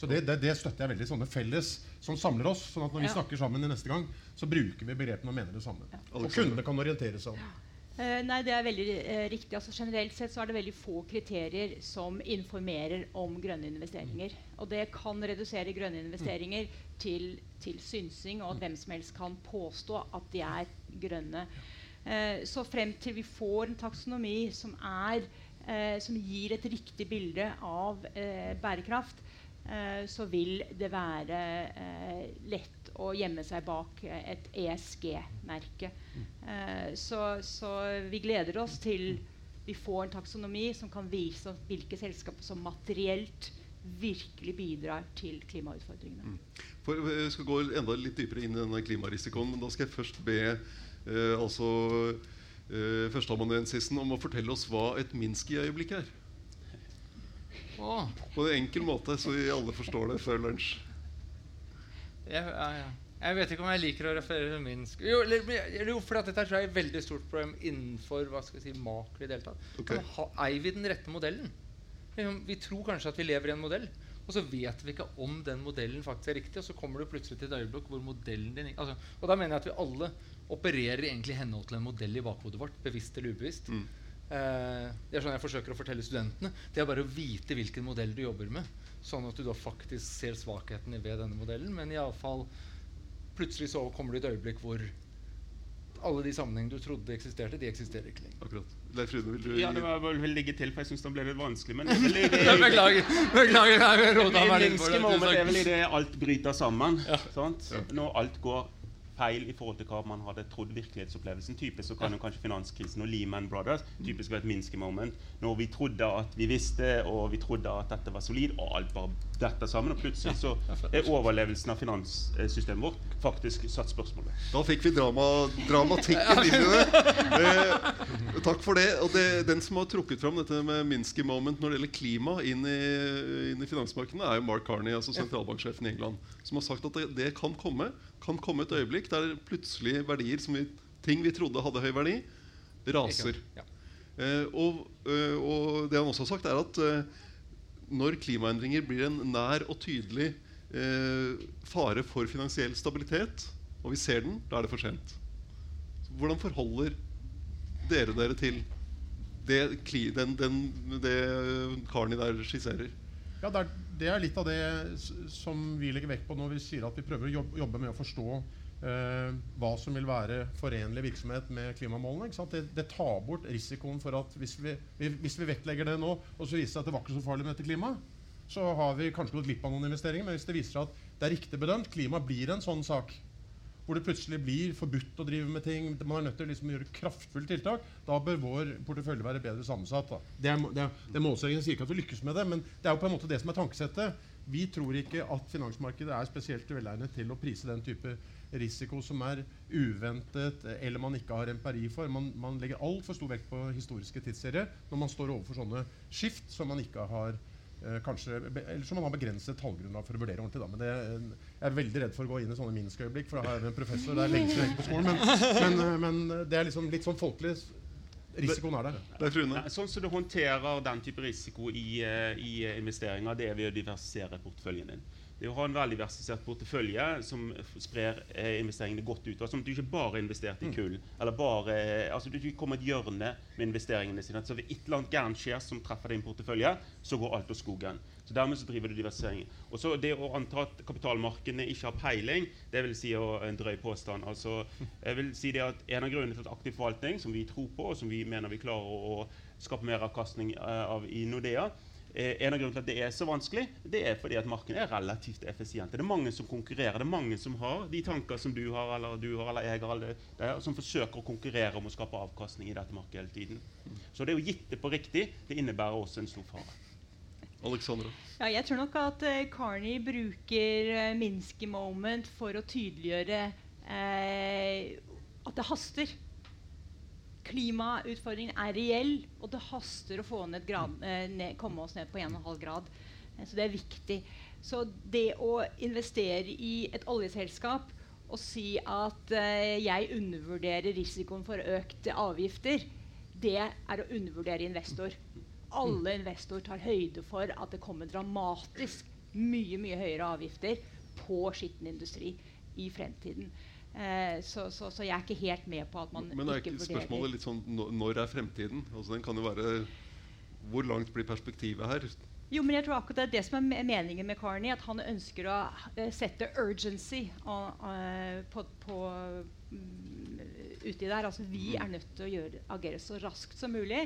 Så det, det, det støtter jeg veldig. Sånne felles som samler oss. sånn at når vi Ja. snakker sammen i neste gang, så bruker vi begrepene og mener det samme. Og kundene kan orientere seg om. Eh, nei, det er veldig eh, riktig. Altså, generelt sett så er det veldig få kriterier som informerer om grønne investeringer. Og det kan redusere grønne investeringer til, til synsing, og at hvem som helst kan påstå at de er grønne. Eh, så frem til vi får en taksonomi som, er, eh, som gir et riktig bilde av eh, bærekraft, eh, så vil det være lett å gjemme seg bak eh, et ESG-merke. Eh, så, så vi gleder oss til vi får en taksonomi som kan vise oss hvilke selskaper som materielt virkelig bidrar til klimautfordringene. For jeg skal gå enda litt dypere inn i denne klimarisikoen, men da skal jeg først be eh, altså eh, førsteamanuensisen om å fortelle oss hva et Minsk-øyeblikk er. På en enkel måte, så vi alle forstår det før lunsj. Jeg, ja, ja. jeg vet ikke om jeg liker å referere til Minsk. Jo, jo for at dette tror jeg er et veldig stort problem innenfor hva skal jeg si, makro i det hele tatt. Ha, Eier vi den rette modellen? Liksom, Vi tror kanskje at vi lever i en modell, og så vet vi ikke om den modellen faktisk er riktig. Og så kommer du plutselig til et øyeblikk hvor modellen din altså, Og da mener jeg at vi alle opererer egentlig i henhold til en modell i bakhodet vårt, bevisst eller ubevisst. Mm. Eh, det er sånn jeg forsøker å fortelle studentene. Det er bare å vite hvilken modell du jobber med. Sånn at du da faktisk ser svakhetene ved denne modellen. Men iallfall plutselig så kommer det et øyeblikk hvor alle de sammenhengene du trodde eksisterte, de eksisterer ikke lenger. Akkurat. Leif Rune, vil du Ja, det var vel ligge til, for jeg syns det ble litt vanskelig. Men det er Beklager. beklager jeg rota meg litt for det. moment er vel takk. det alt bryter sammen. Ja. Sant? Når alt går feil i forhold til hva man hadde trodd virkelighetsopplevelsen. Typisk så kan jo kanskje finanskrisen og Lehman Brothers typisk være et Minsky moment. Når vi trodde at vi visste, og vi trodde at dette var solid, og alt bare detter sammen. Og plutselig så er overlevelsen av finanssystemet vårt faktisk satt spørsmål ved. Da fikk vi drama, dramatikken inn i det. Eh, takk for det. Og det, Den som har trukket fram dette med Minsky moment når det gjelder klima inn i, inn i finansmarkedene, er jo Mark Carney, altså sentralbanksjefen i England, som har sagt at det, det kan komme kan komme et øyeblikk der plutselig verdier som vi, ting vi trodde hadde høy verdi, raser. Ja. Eh, og, eh, og det han også har sagt, er at eh, når klimaendringer blir en nær og tydelig eh, fare for finansiell stabilitet, og vi ser den, da er det for sent. Så hvordan forholder dere dere til det, den, den, det Karni der skisserer? Ja, det er, det er litt av det som vi legger vekt på når vi sier at vi prøver å jobbe, med å forstå eh, hva som vil være forenlig virksomhet med klimamålene. Det, det tar bort risikoen for at hvis vi, vi, hvis vi vektlegger det nå, og så viser det seg at det var ikke så farlig med dette klimaet, så har vi kanskje gått glipp av noen investeringer. Men hvis det viser seg at det er riktig bedømt, klima blir en sånn sak hvor det plutselig blir forbudt å drive med ting, man er nødt til å liksom gjøre kraftfulle tiltak, da bør vår portefølje være bedre sammensatt. Da. Det er, det er, det er målsettingen. Sier ikke at vi lykkes med det, men det er jo på en måte det som er tankesettet. Vi tror ikke at finansmarkedet er spesielt velegnet til å prise den type risiko som er uventet, eller man ikke har empiri for. Man, man legger altfor stor vekt på historiske tidsserier når man står overfor sånne skift som man ikke har kanskje, eller så må man ha begrenset tallgrunnlag for å vurdere ordentlig. Da. Men det, eh, jeg er veldig redd for å gå inn i sånne Minsk-øyeblikk, for da har jeg en professor. Det er lenge siden på skolen, men, men, eh, men det er liksom litt sånn folkelig. Risikoen er der. Det er Nei, Sånn som du håndterer den type risiko i, eh, i eh, investeringer, det er ved å diversifisere porteføljen din. Det å ha en veldiversifisert portefølje som sprer eh, investeringene godt ut. Altså, du ikke bare investert i kull. Eller bare, eh, altså du ikke kommer et hjørne med investeringene sine. Så hvis et eller annet gærent skjer som treffer din portefølje, så går alt til skogen. Så Dermed så driver du diversifisering. Og så Det å anta at kapitalmarkedene ikke har peiling, det vil si en drøy påstand. Altså, jeg vil si det at En av grunnene til at aktiv forvaltning, som vi tror på, og som vi mener vi klarer å, å skape mer avkastning eh, av i Nordea, eh, en av grunnene til at det er så vanskelig, det er fordi at markedet er relativt effisient. Det er mange som konkurrerer. Det er mange som har de tanker som du har, eller du har, eller jeg har, eller det som forsøker å konkurrere om å skape avkastning i dette markedet hele tiden. Så det å gitt det på riktig, det innebærer også en stor fare. Alexandra? Ja, jeg tror nok at eh, Carney bruker uh, Minsky moment for å tydeliggjøre uh, at det haster. Klimautfordringen er reell, og det haster å grad, eh, ned, komme oss ned på 1,5 grad. Eh, så det er viktig. Så det å investere i et oljeselskap og si at eh, jeg undervurderer risikoen for økte avgifter, det er å undervurdere investor. Alle investorer tar høyde for at det kommer dramatisk mye mye høyere avgifter på skitten industri i fremtiden. Eh, så, så, så jeg er ikke helt med på at man Men er ikke ikke vurderer spørsmålet litt sånn Når er fremtiden? Altså Den kan jo være Hvor langt blir perspektivet her? Jo, men jeg tror akkurat det er det som er meningen med Carney. At han ønsker å eh, sette urgency og, eh, på, på mm, uti der. Altså vi er nødt til å gjøre, agere så raskt som mulig.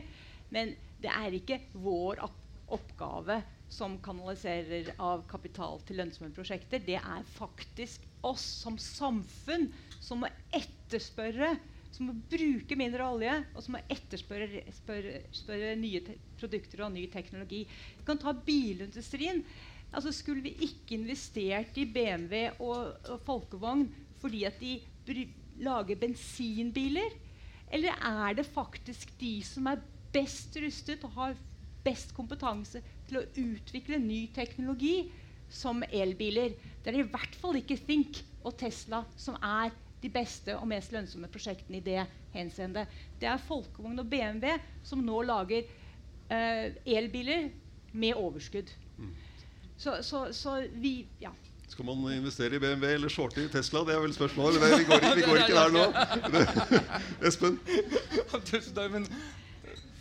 Men det er ikke vår opp oppgave som kanaliserer av kapital til lønnsomme prosjekter. Det er faktisk oss som samfunn som må etterspørre som må bruke mindre olje, og som må etterspørre spørre, spørre nye te produkter og ny teknologi. Vi kan ta bilindustrien. Altså Skulle vi ikke investert i BMW og, og folkevogn fordi at de lager bensinbiler? Eller er det faktisk de som er best rustet og har best kompetanse til å utvikle ny teknologi, som elbiler? Det er i hvert fall ikke Think og Tesla som er de beste og mest lønnsomme prosjektene i det henseende. Det er Folkevogn og BMW som nå lager eh, elbiler med overskudd. Så, så, så vi Ja. Skal man investere i BMW eller shorte i Tesla? Det er vel spørsmålet. Vi, går, ikke- vi går ikke der nå. Det, Espen? Tusen takk, men,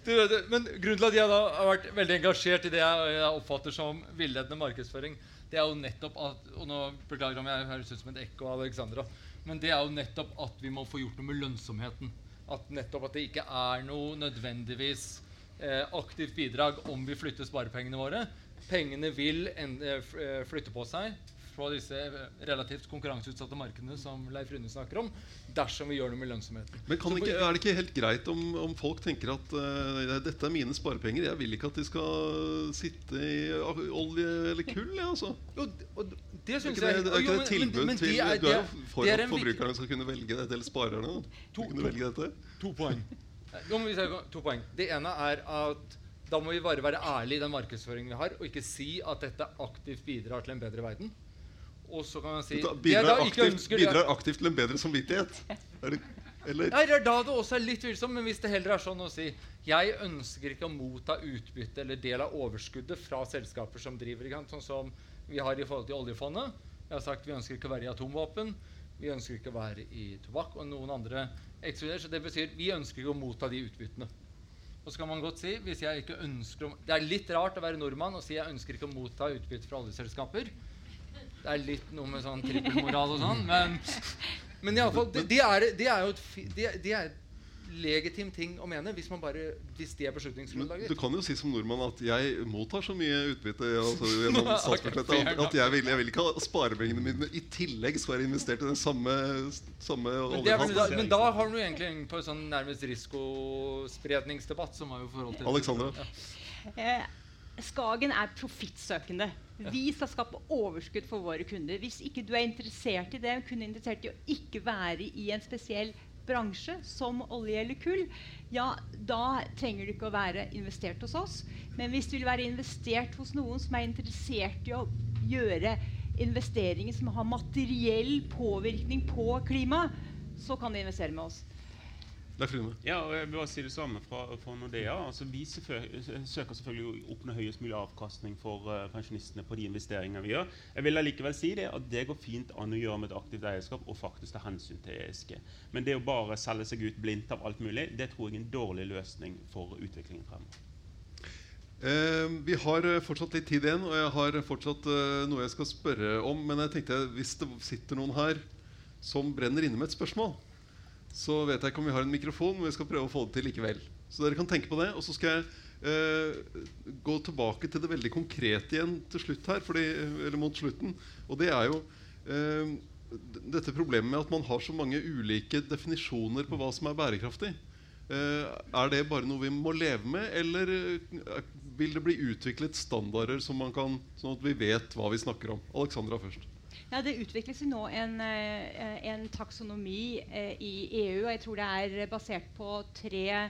du, men grunnen til at jeg da har vært veldig engasjert i det jeg, jeg oppfatter som villedende markedsføring, det er jo nettopp at og nå Beklager om jeg høres ut som et ekko av Alexandra. Men det er jo nettopp at vi må få gjort noe med lønnsomheten. At nettopp at det ikke er noe nødvendigvis eh, aktivt bidrag om vi flytter sparepengene våre. Pengene vil en, eh, eh, flytte på seg på disse relativt konkurranseutsatte markedene som Leif Rune snakker om, dersom vi gjør noe med lønnsomheten. Men kan ikke, er det ikke helt greit om, om folk tenker at uh, dette er mine sparepenger? Jeg vil ikke at de skal sitte i olje eller kull. Ja, altså. Jo, og det syns ikke det, jeg er ikke et tilbud men- men til er- Du er jo det- for at forbrukerne skal kunne velge dette, eller sparerne? To- to- velge dette. To poeng. To poeng. Det ene er at da må vi bare være ærlige i den markedsføringen vi har, og ikke si at dette aktivt bidrar til en bedre verden. Og så kan man si bidrar, aktivt, bidrar aktivt til en bedre samvittighet. Det, eller? Nei, det er da det også er litt tvilsomt, men hvis det heller er sånn å si Jeg ønsker ikke å motta utbytte eller del av overskuddet fra selskaper som driver? Sånn som vi har i forhold til oljefondet. Jeg har sagt Vi ønsker ikke å være i atomvåpen. Vi ønsker ikke å være i tobakk og noen andre ekskluderer. Så det betyr vi ønsker ikke å motta de utbyttene. Og så kan man godt si hvis jeg ikke ønsker å, Det er litt rart å være nordmann og si jeg ønsker ikke å motta utbytte fra oljeselskaper. Det er litt noe med sånn trippelmoral og sånn, men, men i alle fall, det, det, er, det er jo et, det, det er legitim ting å mene hvis, man bare, hvis det er Men beslutningsgrunnlaget. du kan jo si som nordmann at jeg mottar så mye utbytte altså, gjennom statsbudsjettet at, at jeg, vil, jeg vil ikke ha sparepengene mine i tillegg skal være investert i den samme, samme Men, er vel, da, men da har du egentlig på en sånn nærmest risikospredningsdebatt, som har jo forhold til Alexandra? Eh, Skagen er profittsøkende. Vi skal skape overskudd for våre kunder. Hvis ikke du er interessert i det, kun interessert i å ikke være i en spesiell bransje som olje eller kull, ja, da trenger du ikke å være investert hos oss. Men hvis du vil være investert hos noen som er interessert i å gjøre investeringer som har materiell påvirkning på klimaet, så kan du investere med oss. Leif Rune? Ja, og jeg vil bare si det samme fra, fra Nordea. Altså, vi søker selvfølgelig å oppnå høyest mulig avkastning for uh, pensjonistene på de investeringene vi gjør. Jeg vil allikevel si det at det går fint an å gjøre med et aktivt eierskap og faktisk ta hensyn til ESG. Men det å bare selge seg ut blindt av alt mulig, det tror jeg er en dårlig løsning for utviklingen fremover. Eh, vi har eh, fortsatt litt tid igjen, og jeg har fortsatt noe jeg skal spørre om. Men jeg tenkte hvis det sitter noen her som brenner inne med et spørsmål, så vet jeg ikke om vi har en mikrofon, men vi skal prøve å få det til likevel. Så dere kan tenke på det. Og så skal jeg eh, gå tilbake til det veldig konkrete igjen til slutt her, fordi, eller mot slutten. Og det er jo eh, dette problemet med at man har så mange ulike definisjoner på hva som er bærekraftig. Eh, er det bare noe vi må leve med, eller eh, vil det bli utviklet standarder som man kan, sånn at vi vet hva vi snakker om? Alexandra først. Ja, Det utvikles nå en, eh, en taksonomi eh, i EU. og Jeg tror det er basert på tre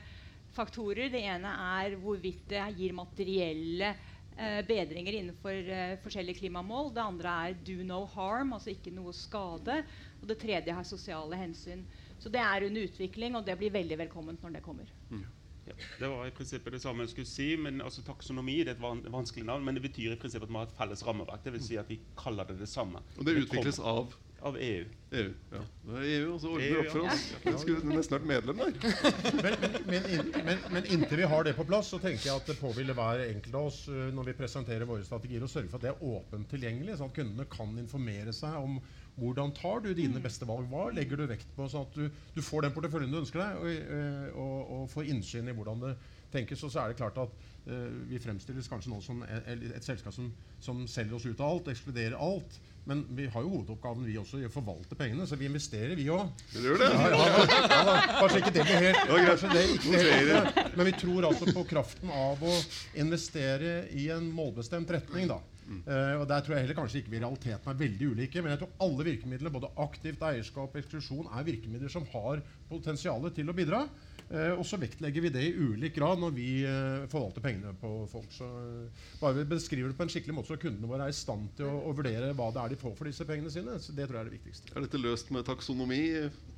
faktorer. Det ene er hvorvidt det gir materielle eh, bedringer innenfor forskjellige klimamål. Det andre er do no harm, altså ikke noe skade. Og det tredje har sosiale hensyn. Så det er under utvikling, og det blir veldig velkomment når det kommer. Ja, det var i prinsippet det samme jeg skulle si. men altså Taksonomi det er et van vanskelig navn, men det betyr i prinsippet at vi har et felles rammeverk. Det vil si at vi kaller det det samme. Og det utvikles av av E EU. EU. Ja. Det er EU også ordner EU, opp for ja. oss. Vi skulle nesten vært medlem der. Men, men, men, inn- men, men inntil vi har det på plass, så tenker jeg at det påhviler hver enkelt av oss uh, når vi presenterer våre strategier, å sørge for at det er åpent tilgjengelig, sånn at kundene kan informere seg om hvordan tar du dine beste valg. Hva legger du vekt på, sånn at du, du får den porteføljen du ønsker deg, og, uh, og, og får innsyn i hvordan det tenkes. Og så er det klart at uh, vi fremstilles kanskje nå som et, et selskap som, som selger oss ut av alt, ekskluderer alt. Men vi har jo hovedoppgaven vi også i å forvalte pengene, så vi investerer, vi òg. Ja, ja, ja. Kanskje ikke det blir helt kanskje det ikke helt Men vi tror altså på kraften av å investere i en målbestemt retning. da. Eh, og Der tror jeg heller kanskje ikke vi i realiteten er veldig ulike. Men jeg tror alle virkemidler, både aktivt eierskap og eksklusjon, er virkemidler som har potensial til å bidra. Uh, og så vektlegger vi det i ulik grad når vi uh, forvalter pengene på folk. Så bare vi beskriver det på en skikkelig måte, så kundene våre er i stand til å, å vurdere hva det er de får for disse pengene sine. Så det tror jeg er det viktigste. Er dette løst med taksonomi,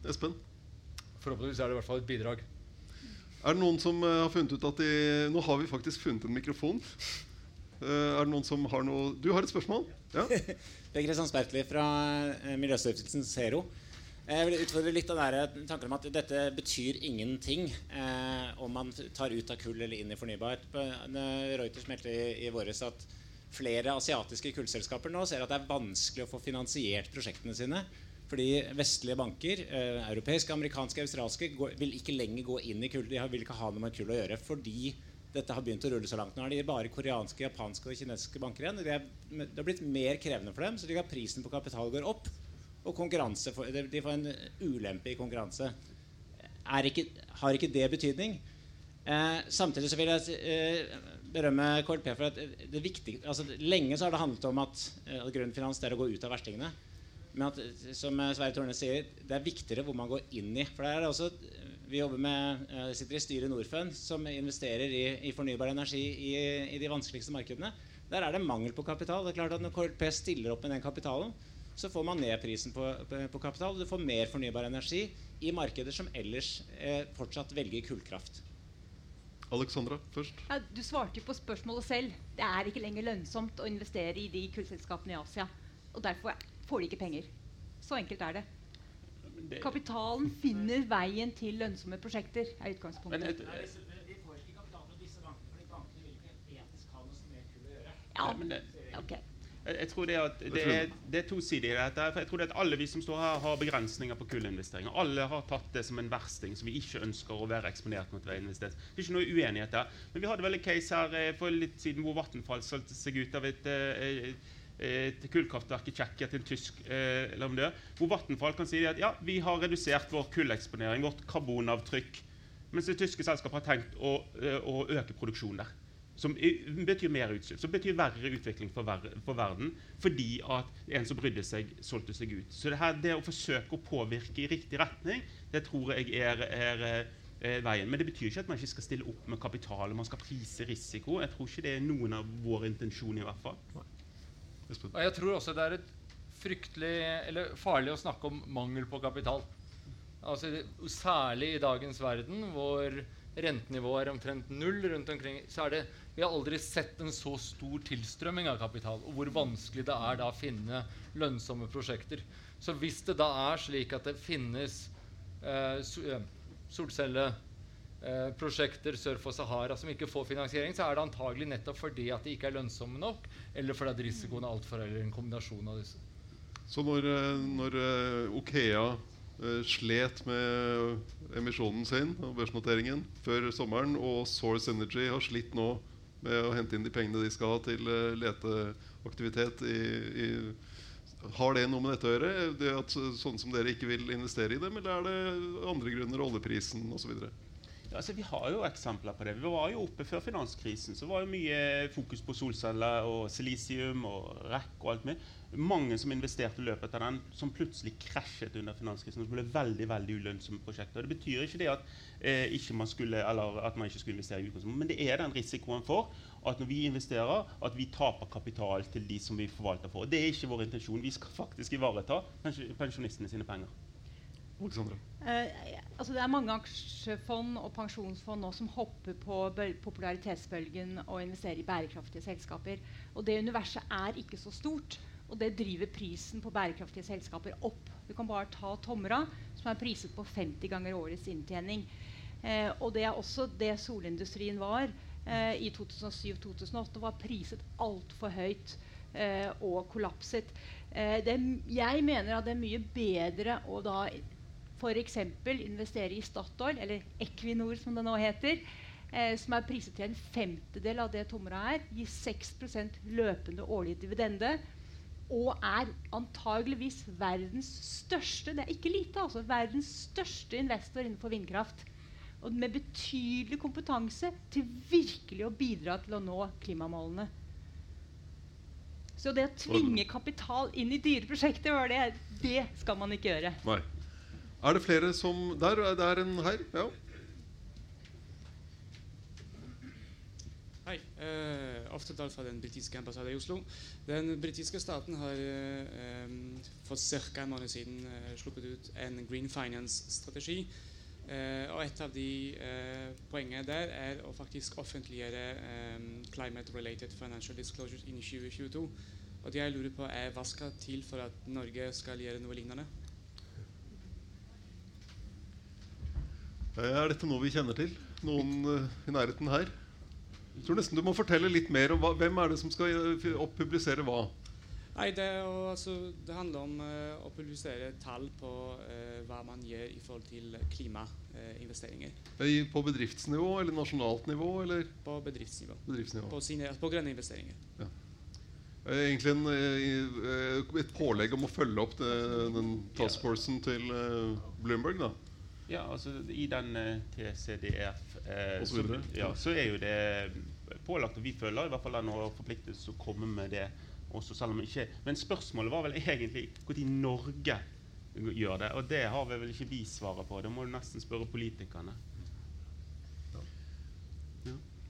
Espen? Forhåpentligvis er det i hvert fall et bidrag. Er det noen som har funnet ut at de Nå har vi faktisk funnet en mikrofon. Eh, er det noen som har noe Du har et spørsmål? Ja? Per Kristian Spertli fra eh, Miljøstiftelsen Zero. Jeg vil utfordre litt av dere tanken om at dette betyr ingenting eh, om man tar ut av kull eller inn i fornybart. Eh, Reuters meldte i, i våres at flere asiatiske kullselskaper nå ser at det er vanskelig å få finansiert prosjektene sine. Fordi vestlige banker, eh, europeiske, amerikanske, australske, går, vil ikke lenger gå inn i kull. De vil ikke ha noe med kull å gjøre fordi dette har begynt å rulle så langt. Nå er det bare koreanske, japanske og kinesiske banker igjen. Det, har blitt mer krevende for dem, så de prisen på kapital går opp. Og konkurranse får, de får en ulempe i konkurranse. Ikke, har ikke det betydning? Eh, samtidig så vil jeg eh, berømme KLP for at det viktige, altså, Lenge så har det handlet om at, eh, at grunnfinans er å gå ut av verstingene. Men at, som Sverre Torne sier, det er viktigere hvor man går inn i. For der er det også vi jobber med, uh, sitter i styret i Norfund, som investerer i, i fornybar energi i, i, de vanskeligste markedene. Der er det mangel på kapital. Det er klart at Når KLP stiller opp med den kapitalen, så får man ned prisen på, på, på kapital. Du får mer fornybar energi i markeder som ellers eh, fortsatt velger kullkraft. Alexandra først. Ja, du svarte jo på spørsmålet selv. Det er ikke lenger lønnsomt å investere i de kullselskapene i Asia. Og derfor får de ikke penger. Så enkelt er det. Det... Kapitalen finner veien til lønnsomme prosjekter. er utgangspunktet. Ja, men det, okay. jeg, jeg, tror det, at det, er, det er tosidig i dette. For jeg tror det at Alle vi som står her, har begrensninger på kullinvesteringer. Alle har tatt det som en versting som vi ikke ønsker å være eksponert mot. Det er ikke noe uenighet der. Men vi hadde vel en case her eh, for litt siden hvor Vattenfall solgte seg ut av et eh, et kullkraftverk i Tsjekkia til en tysk eh, leverandør, hvor Vattenfall kan si at ja, vi har redusert vår kulleksponering, vårt karbonavtrykk, mens det tyske selskapet har tenkt å, eh, å øke produksjonen der. Som betyr mer utslipp, som betyr verre utvikling for, ver for, verden. Fordi at en som brydde seg, solgte seg ut. Så det, her, det å forsøke å påvirke i riktig retning, det tror jeg er, er, er veien. Men det betyr ikke at man ikke skal stille opp med kapital man skal prise risiko. Jeg tror ikke det er noen av vår intensjon i hvert fall. Og jeg tror også det er et fryktelig eller farlig å snakke om mangel på kapital. Altså, særlig i dagens verden, hvor rentenivået er omtrent null rundt omkring, så er det Vi har aldri sett en så stor tilstrømming av kapital, og hvor vanskelig det er da å finne lønnsomme prosjekter. Så hvis det da er slik at det finnes eh, eh solcelle eh, prosjekter sør for Sahara som ikke får finansiering, så er det antagelig nettopp fordi at de ikke er lønnsomme nok, eller fordi at risikoen er altfor eller en kombinasjon av disse. Så når, eh, når uh, Okea slet med emisjonen sin og børsnoteringen før sommeren, og Source Energy har slitt nå med å hente inn de pengene de skal ha til leteaktivitet i, i har det noe med dette å gjøre? Det at Sånn som dere ikke vil investere i dem, eller er det andre grunner? Oljeprisen osv.? Altså, vi har jo eksempler på det. Vi var jo oppe Før finanskrisen så var det mye fokus på solceller og silisium og REC og alt mye. Mange som investerte i løpet av den, som plutselig krasjet under finanskrisen. og ble veldig veldig ulønnsomme prosjekter. Det betyr ikke det at, eh, ikke man, skulle, at man ikke skulle investere i utgangspunktet, men det er den risikoen for at når vi investerer, at vi taper kapital til de som vi forvalter for. Det er ikke vår intensjon. Vi skal faktisk ivareta pensjonistene sine penger. Uh, altså det er mange aksjefond og pensjonsfond nå som hopper på popularitetsbølgen og investerer i bærekraftige selskaper. Og det universet er ikke så stort. Og det driver prisen på bærekraftige selskaper opp. Du kan bare ta Tomra, som er priset på 50 ganger årets inntjening. Eh, og det er også det solindustrien var eh, i 2007-2008. Var priset altfor høyt eh, og kollapset. Eh, det, jeg mener at det er mye bedre å da f.eks. investere i Statoil, eller Equinor som det nå heter, eh, som er priset til en femtedel av det Tomra er, gir 6% løpende årlig dividende og er antageligvis verdens største det er ikke lite, altså, verdens største investor innenfor vindkraft. Og med betydelig kompetanse til virkelig å bidra til å nå klimamålene. Så det å tvinge kapital inn i dyre prosjekter, det, det skal man ikke gjøre. Nei. Er det flere som Der, det en her. Ja. Hei. Eh, Oftedal fra den britiske ambassaden i Oslo. Den britiske staten har um, for ca. en måned siden eh, sluppet ut en Green Finance-strategi. Eh, og et av de uh, poengene der er å faktisk offentliggjøre um, climate-related financial disclosures innen 2022. Og det jeg lurer på er Hva skal til for at Norge skal gjøre noe lignende? Er dette noe vi kjenner til? Noen uh, i nærheten her? Jeg tror nesten du må fortelle litt mer om hva, hvem er det som skal uh, publisere hva. Nei, det, å- altså, det handler om uh, å publisere tall på uh, hva man gjør i forhold til klimainvesteringer Uh, På bedriftsnivå eller nasjonalt nivå eller på bedriftsnivå. bedriftsnivå? På, sine, på grønne investeringer. Ja. Egentlig en, eh, eh, et pålegg om å følge opp det, den taskforcen til eh, Bloomberg, da. Ja, altså I den eh, TCDF eh, så ja, så er jo det pålagt, og vi føler i hvert fall den har forpliktet å komme med det også selv om ikke Men spørsmålet var vel egentlig når Norge gjør det, og det har vi vel ikke vi svaret på. Det må du nesten spørre politikerne.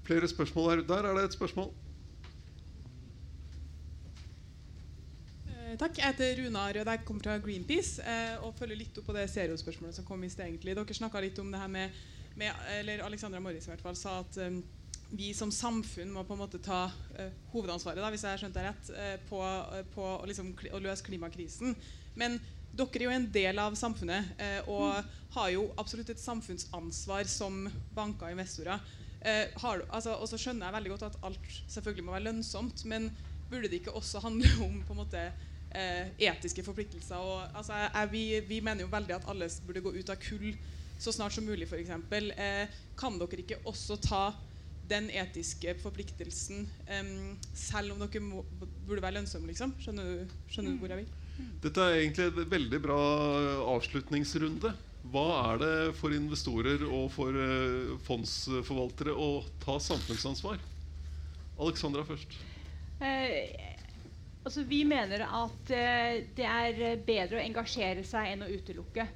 Flere spørsmål her. Der er det et spørsmål. Takk. Jeg heter Runa Rød. Jeg kommer fra Greenpeace eh, og følger litt opp på det Zero-spørsmålet som kom i sted. egentlig. Dere snakka litt om det her med, med Eller Alexandra Morris i hvert fall sa at um, vi som samfunn må på en måte ta uh, hovedansvaret, da, hvis jeg har skjønt det rett, uh, på, uh, på å, liksom, å løse klimakrisen. Men dere er jo en del av samfunnet eh, og har jo absolutt et samfunnsansvar som banker og investorer. Eh, har, altså, og så skjønner jeg veldig godt at alt selvfølgelig må være lønnsomt, men burde det ikke også handle om på en måte eh, etiske forpliktelser? Og, altså, jeg, vi, vi mener jo veldig at alle burde gå ut av kull så snart som mulig, f.eks. Eh, kan dere ikke også ta den etiske forpliktelsen em, selv om dere må, burde være lønnsomme, liksom? Skjønner du, skjønner du hvor jeg vil? Dette er egentlig en veldig bra avslutningsrunde. Hva er det for investorer og for eh, fondsforvaltere å ta samfunnsansvar? Alexandra først. Eh, altså vi mener at eh, det er bedre å engasjere seg enn å utelukke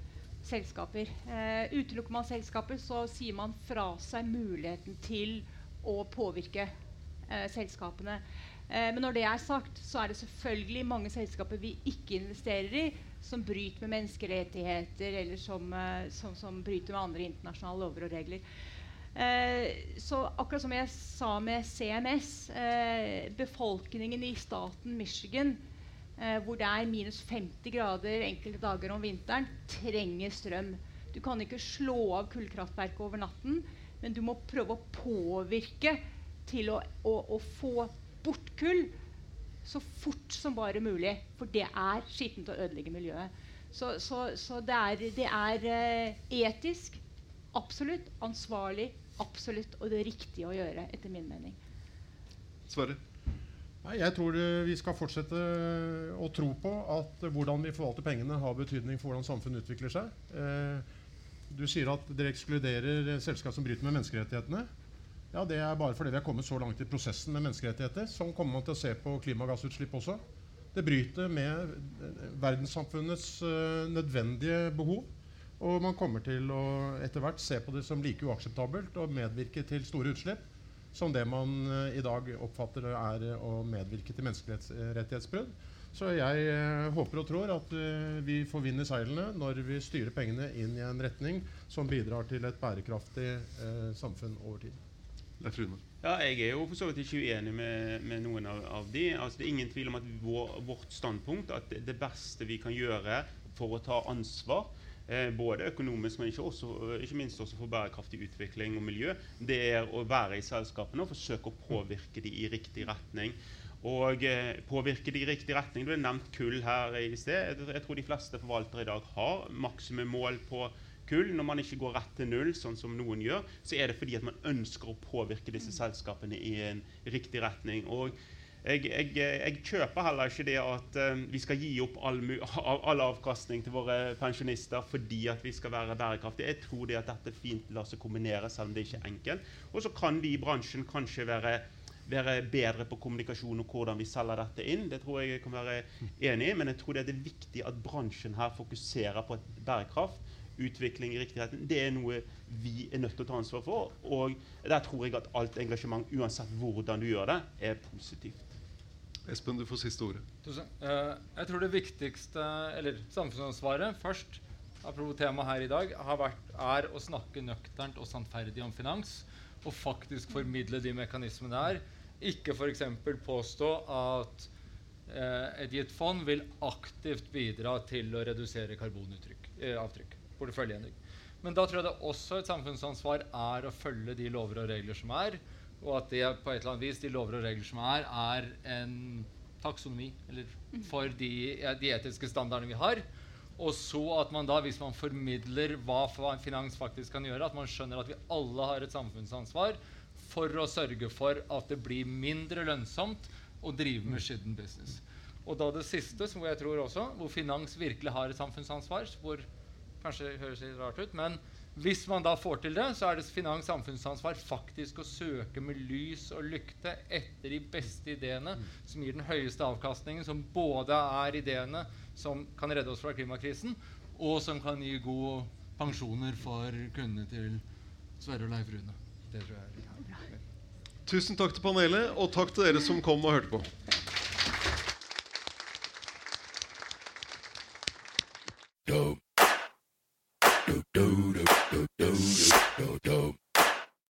selskaper. Eh, utelukker man selskaper, så sier man fra seg muligheten til å påvirke eh, selskapene. Eh, men når det er sagt, så er det selvfølgelig mange selskaper vi ikke investerer i, som bryter med menneskerettigheter eller som, eh, som, som bryter med andre internasjonale lover og regler. Eh, så akkurat som jeg sa med CMS, eh, befolkningen i staten Michigan, eh, hvor det er minus 50 grader enkelte dager om vinteren, trenger strøm. Du kan ikke slå av kullkraftverket over natten, men du må prøve å påvirke til å, å, å få bort kull så fort som bare mulig. For det er skittent og ødelegger miljøet. Så, så, så det er, det er eh, etisk, absolutt, ansvarlig, absolutt, og det riktige å gjøre, etter min mening. Sverre. Nei, jeg tror eh, vi skal fortsette å tro på at eh, hvordan vi forvalter pengene, har betydning for hvordan samfunnet utvikler seg. Eh, du sier at dere ekskluderer eh, selskap som bryter med menneskerettighetene. Ja, Det er bare fordi vi er kommet så langt i prosessen med menneskerettigheter. Sånn kommer man til å se på klimagassutslipp også. Det bryter med eh, verdenssamfunnets eh, nødvendige behov. Og man kommer til å etter hvert se på det som like uakseptabelt og medvirke til store utslipp som det man eh, i dag oppfatter er eh, å medvirke til menneskerettighetsbrudd. Så jeg eh, håper og tror at eh, vi får vind i seilene når vi styrer pengene inn i en retning som bidrar til et bærekraftig eh, samfunn over tid. Ja, jeg er jo for så vidt ikke uenig med, med noen av, av de. Altså, det er ingen tvil om at vår, vårt standpunkt at det, beste vi kan gjøre for å ta ansvar, eh, både økonomisk, men ikke, også, ikke minst også for bærekraftig utvikling og miljø, det er å være i selskapene og forsøke å påvirke de i riktig retning. Og eh, påvirke de i riktig retning. Det har nevnt kull her i sted. Jeg, tror de fleste forvaltere i dag har maksimummål på kull. Når man ikke går rett til null, sånn som noen gjør, så er det fordi at man ønsker å påvirke disse selskapene i en riktig retning. Og jeg, jeg, jeg kjøper heller ikke det at eh, vi skal gi opp all, all avkastning til våre pensjonister fordi at vi skal være bærekraftige. Jeg tror det at dette fint lar seg kombinere, selv om det ikke er enkelt. Og så kan vi i bransjen kanskje være være bedre på kommunikasjon og hvordan vi selger dette inn. Det tror jeg jeg kan være enig i, men jeg tror det er viktig at bransjen her fokuserer på bærekraft, utvikling i riktig retning. Det er noe vi er nødt til å ta ansvar for. Og der tror jeg at alt engasjement, uansett hvordan du gjør det, er positivt. Espen, du får siste ordet. Tusen. Eh, jeg tror det viktigste, eller samfunnsansvaret først, apropos temaet her i dag, vært, er å snakke nøkternt og sannferdig om finans. Og faktisk formidle de mekanismene der. Ikke f.eks. påstå at eh, et gitt fond vil aktivt bidra til å redusere karbonavtrykk. Eh, porteføljeendring. Men da tror jeg det også et samfunnsansvar er å følge de lover og regler som er. Og at det på et eller annet vis, de lover og regler som er, er en taksonomi, eller for de, de etiske standardene vi har. Og så at man da, hvis man formidler hva finans faktisk kan gjøre, at man skjønner at vi alle har et samfunnsansvar for å sørge for at det blir mindre lønnsomt å drive med skitten business. Og da det siste, som jeg tror også, hvor finans virkelig har et samfunnsansvar, hvor kanskje høres litt rart ut, men hvis man da får til det, så er det finans samfunnsansvar faktisk å søke med lys og lykte etter de beste ideene som gir den høyeste avkastningen, som både er ideene som kan redde oss fra klimakrisen, og som kan gi gode pensjoner for kundene til Sverre og Leif Rune. Det tror jeg er Tusen takk til panelet, og takk til dere som kom og hørte på.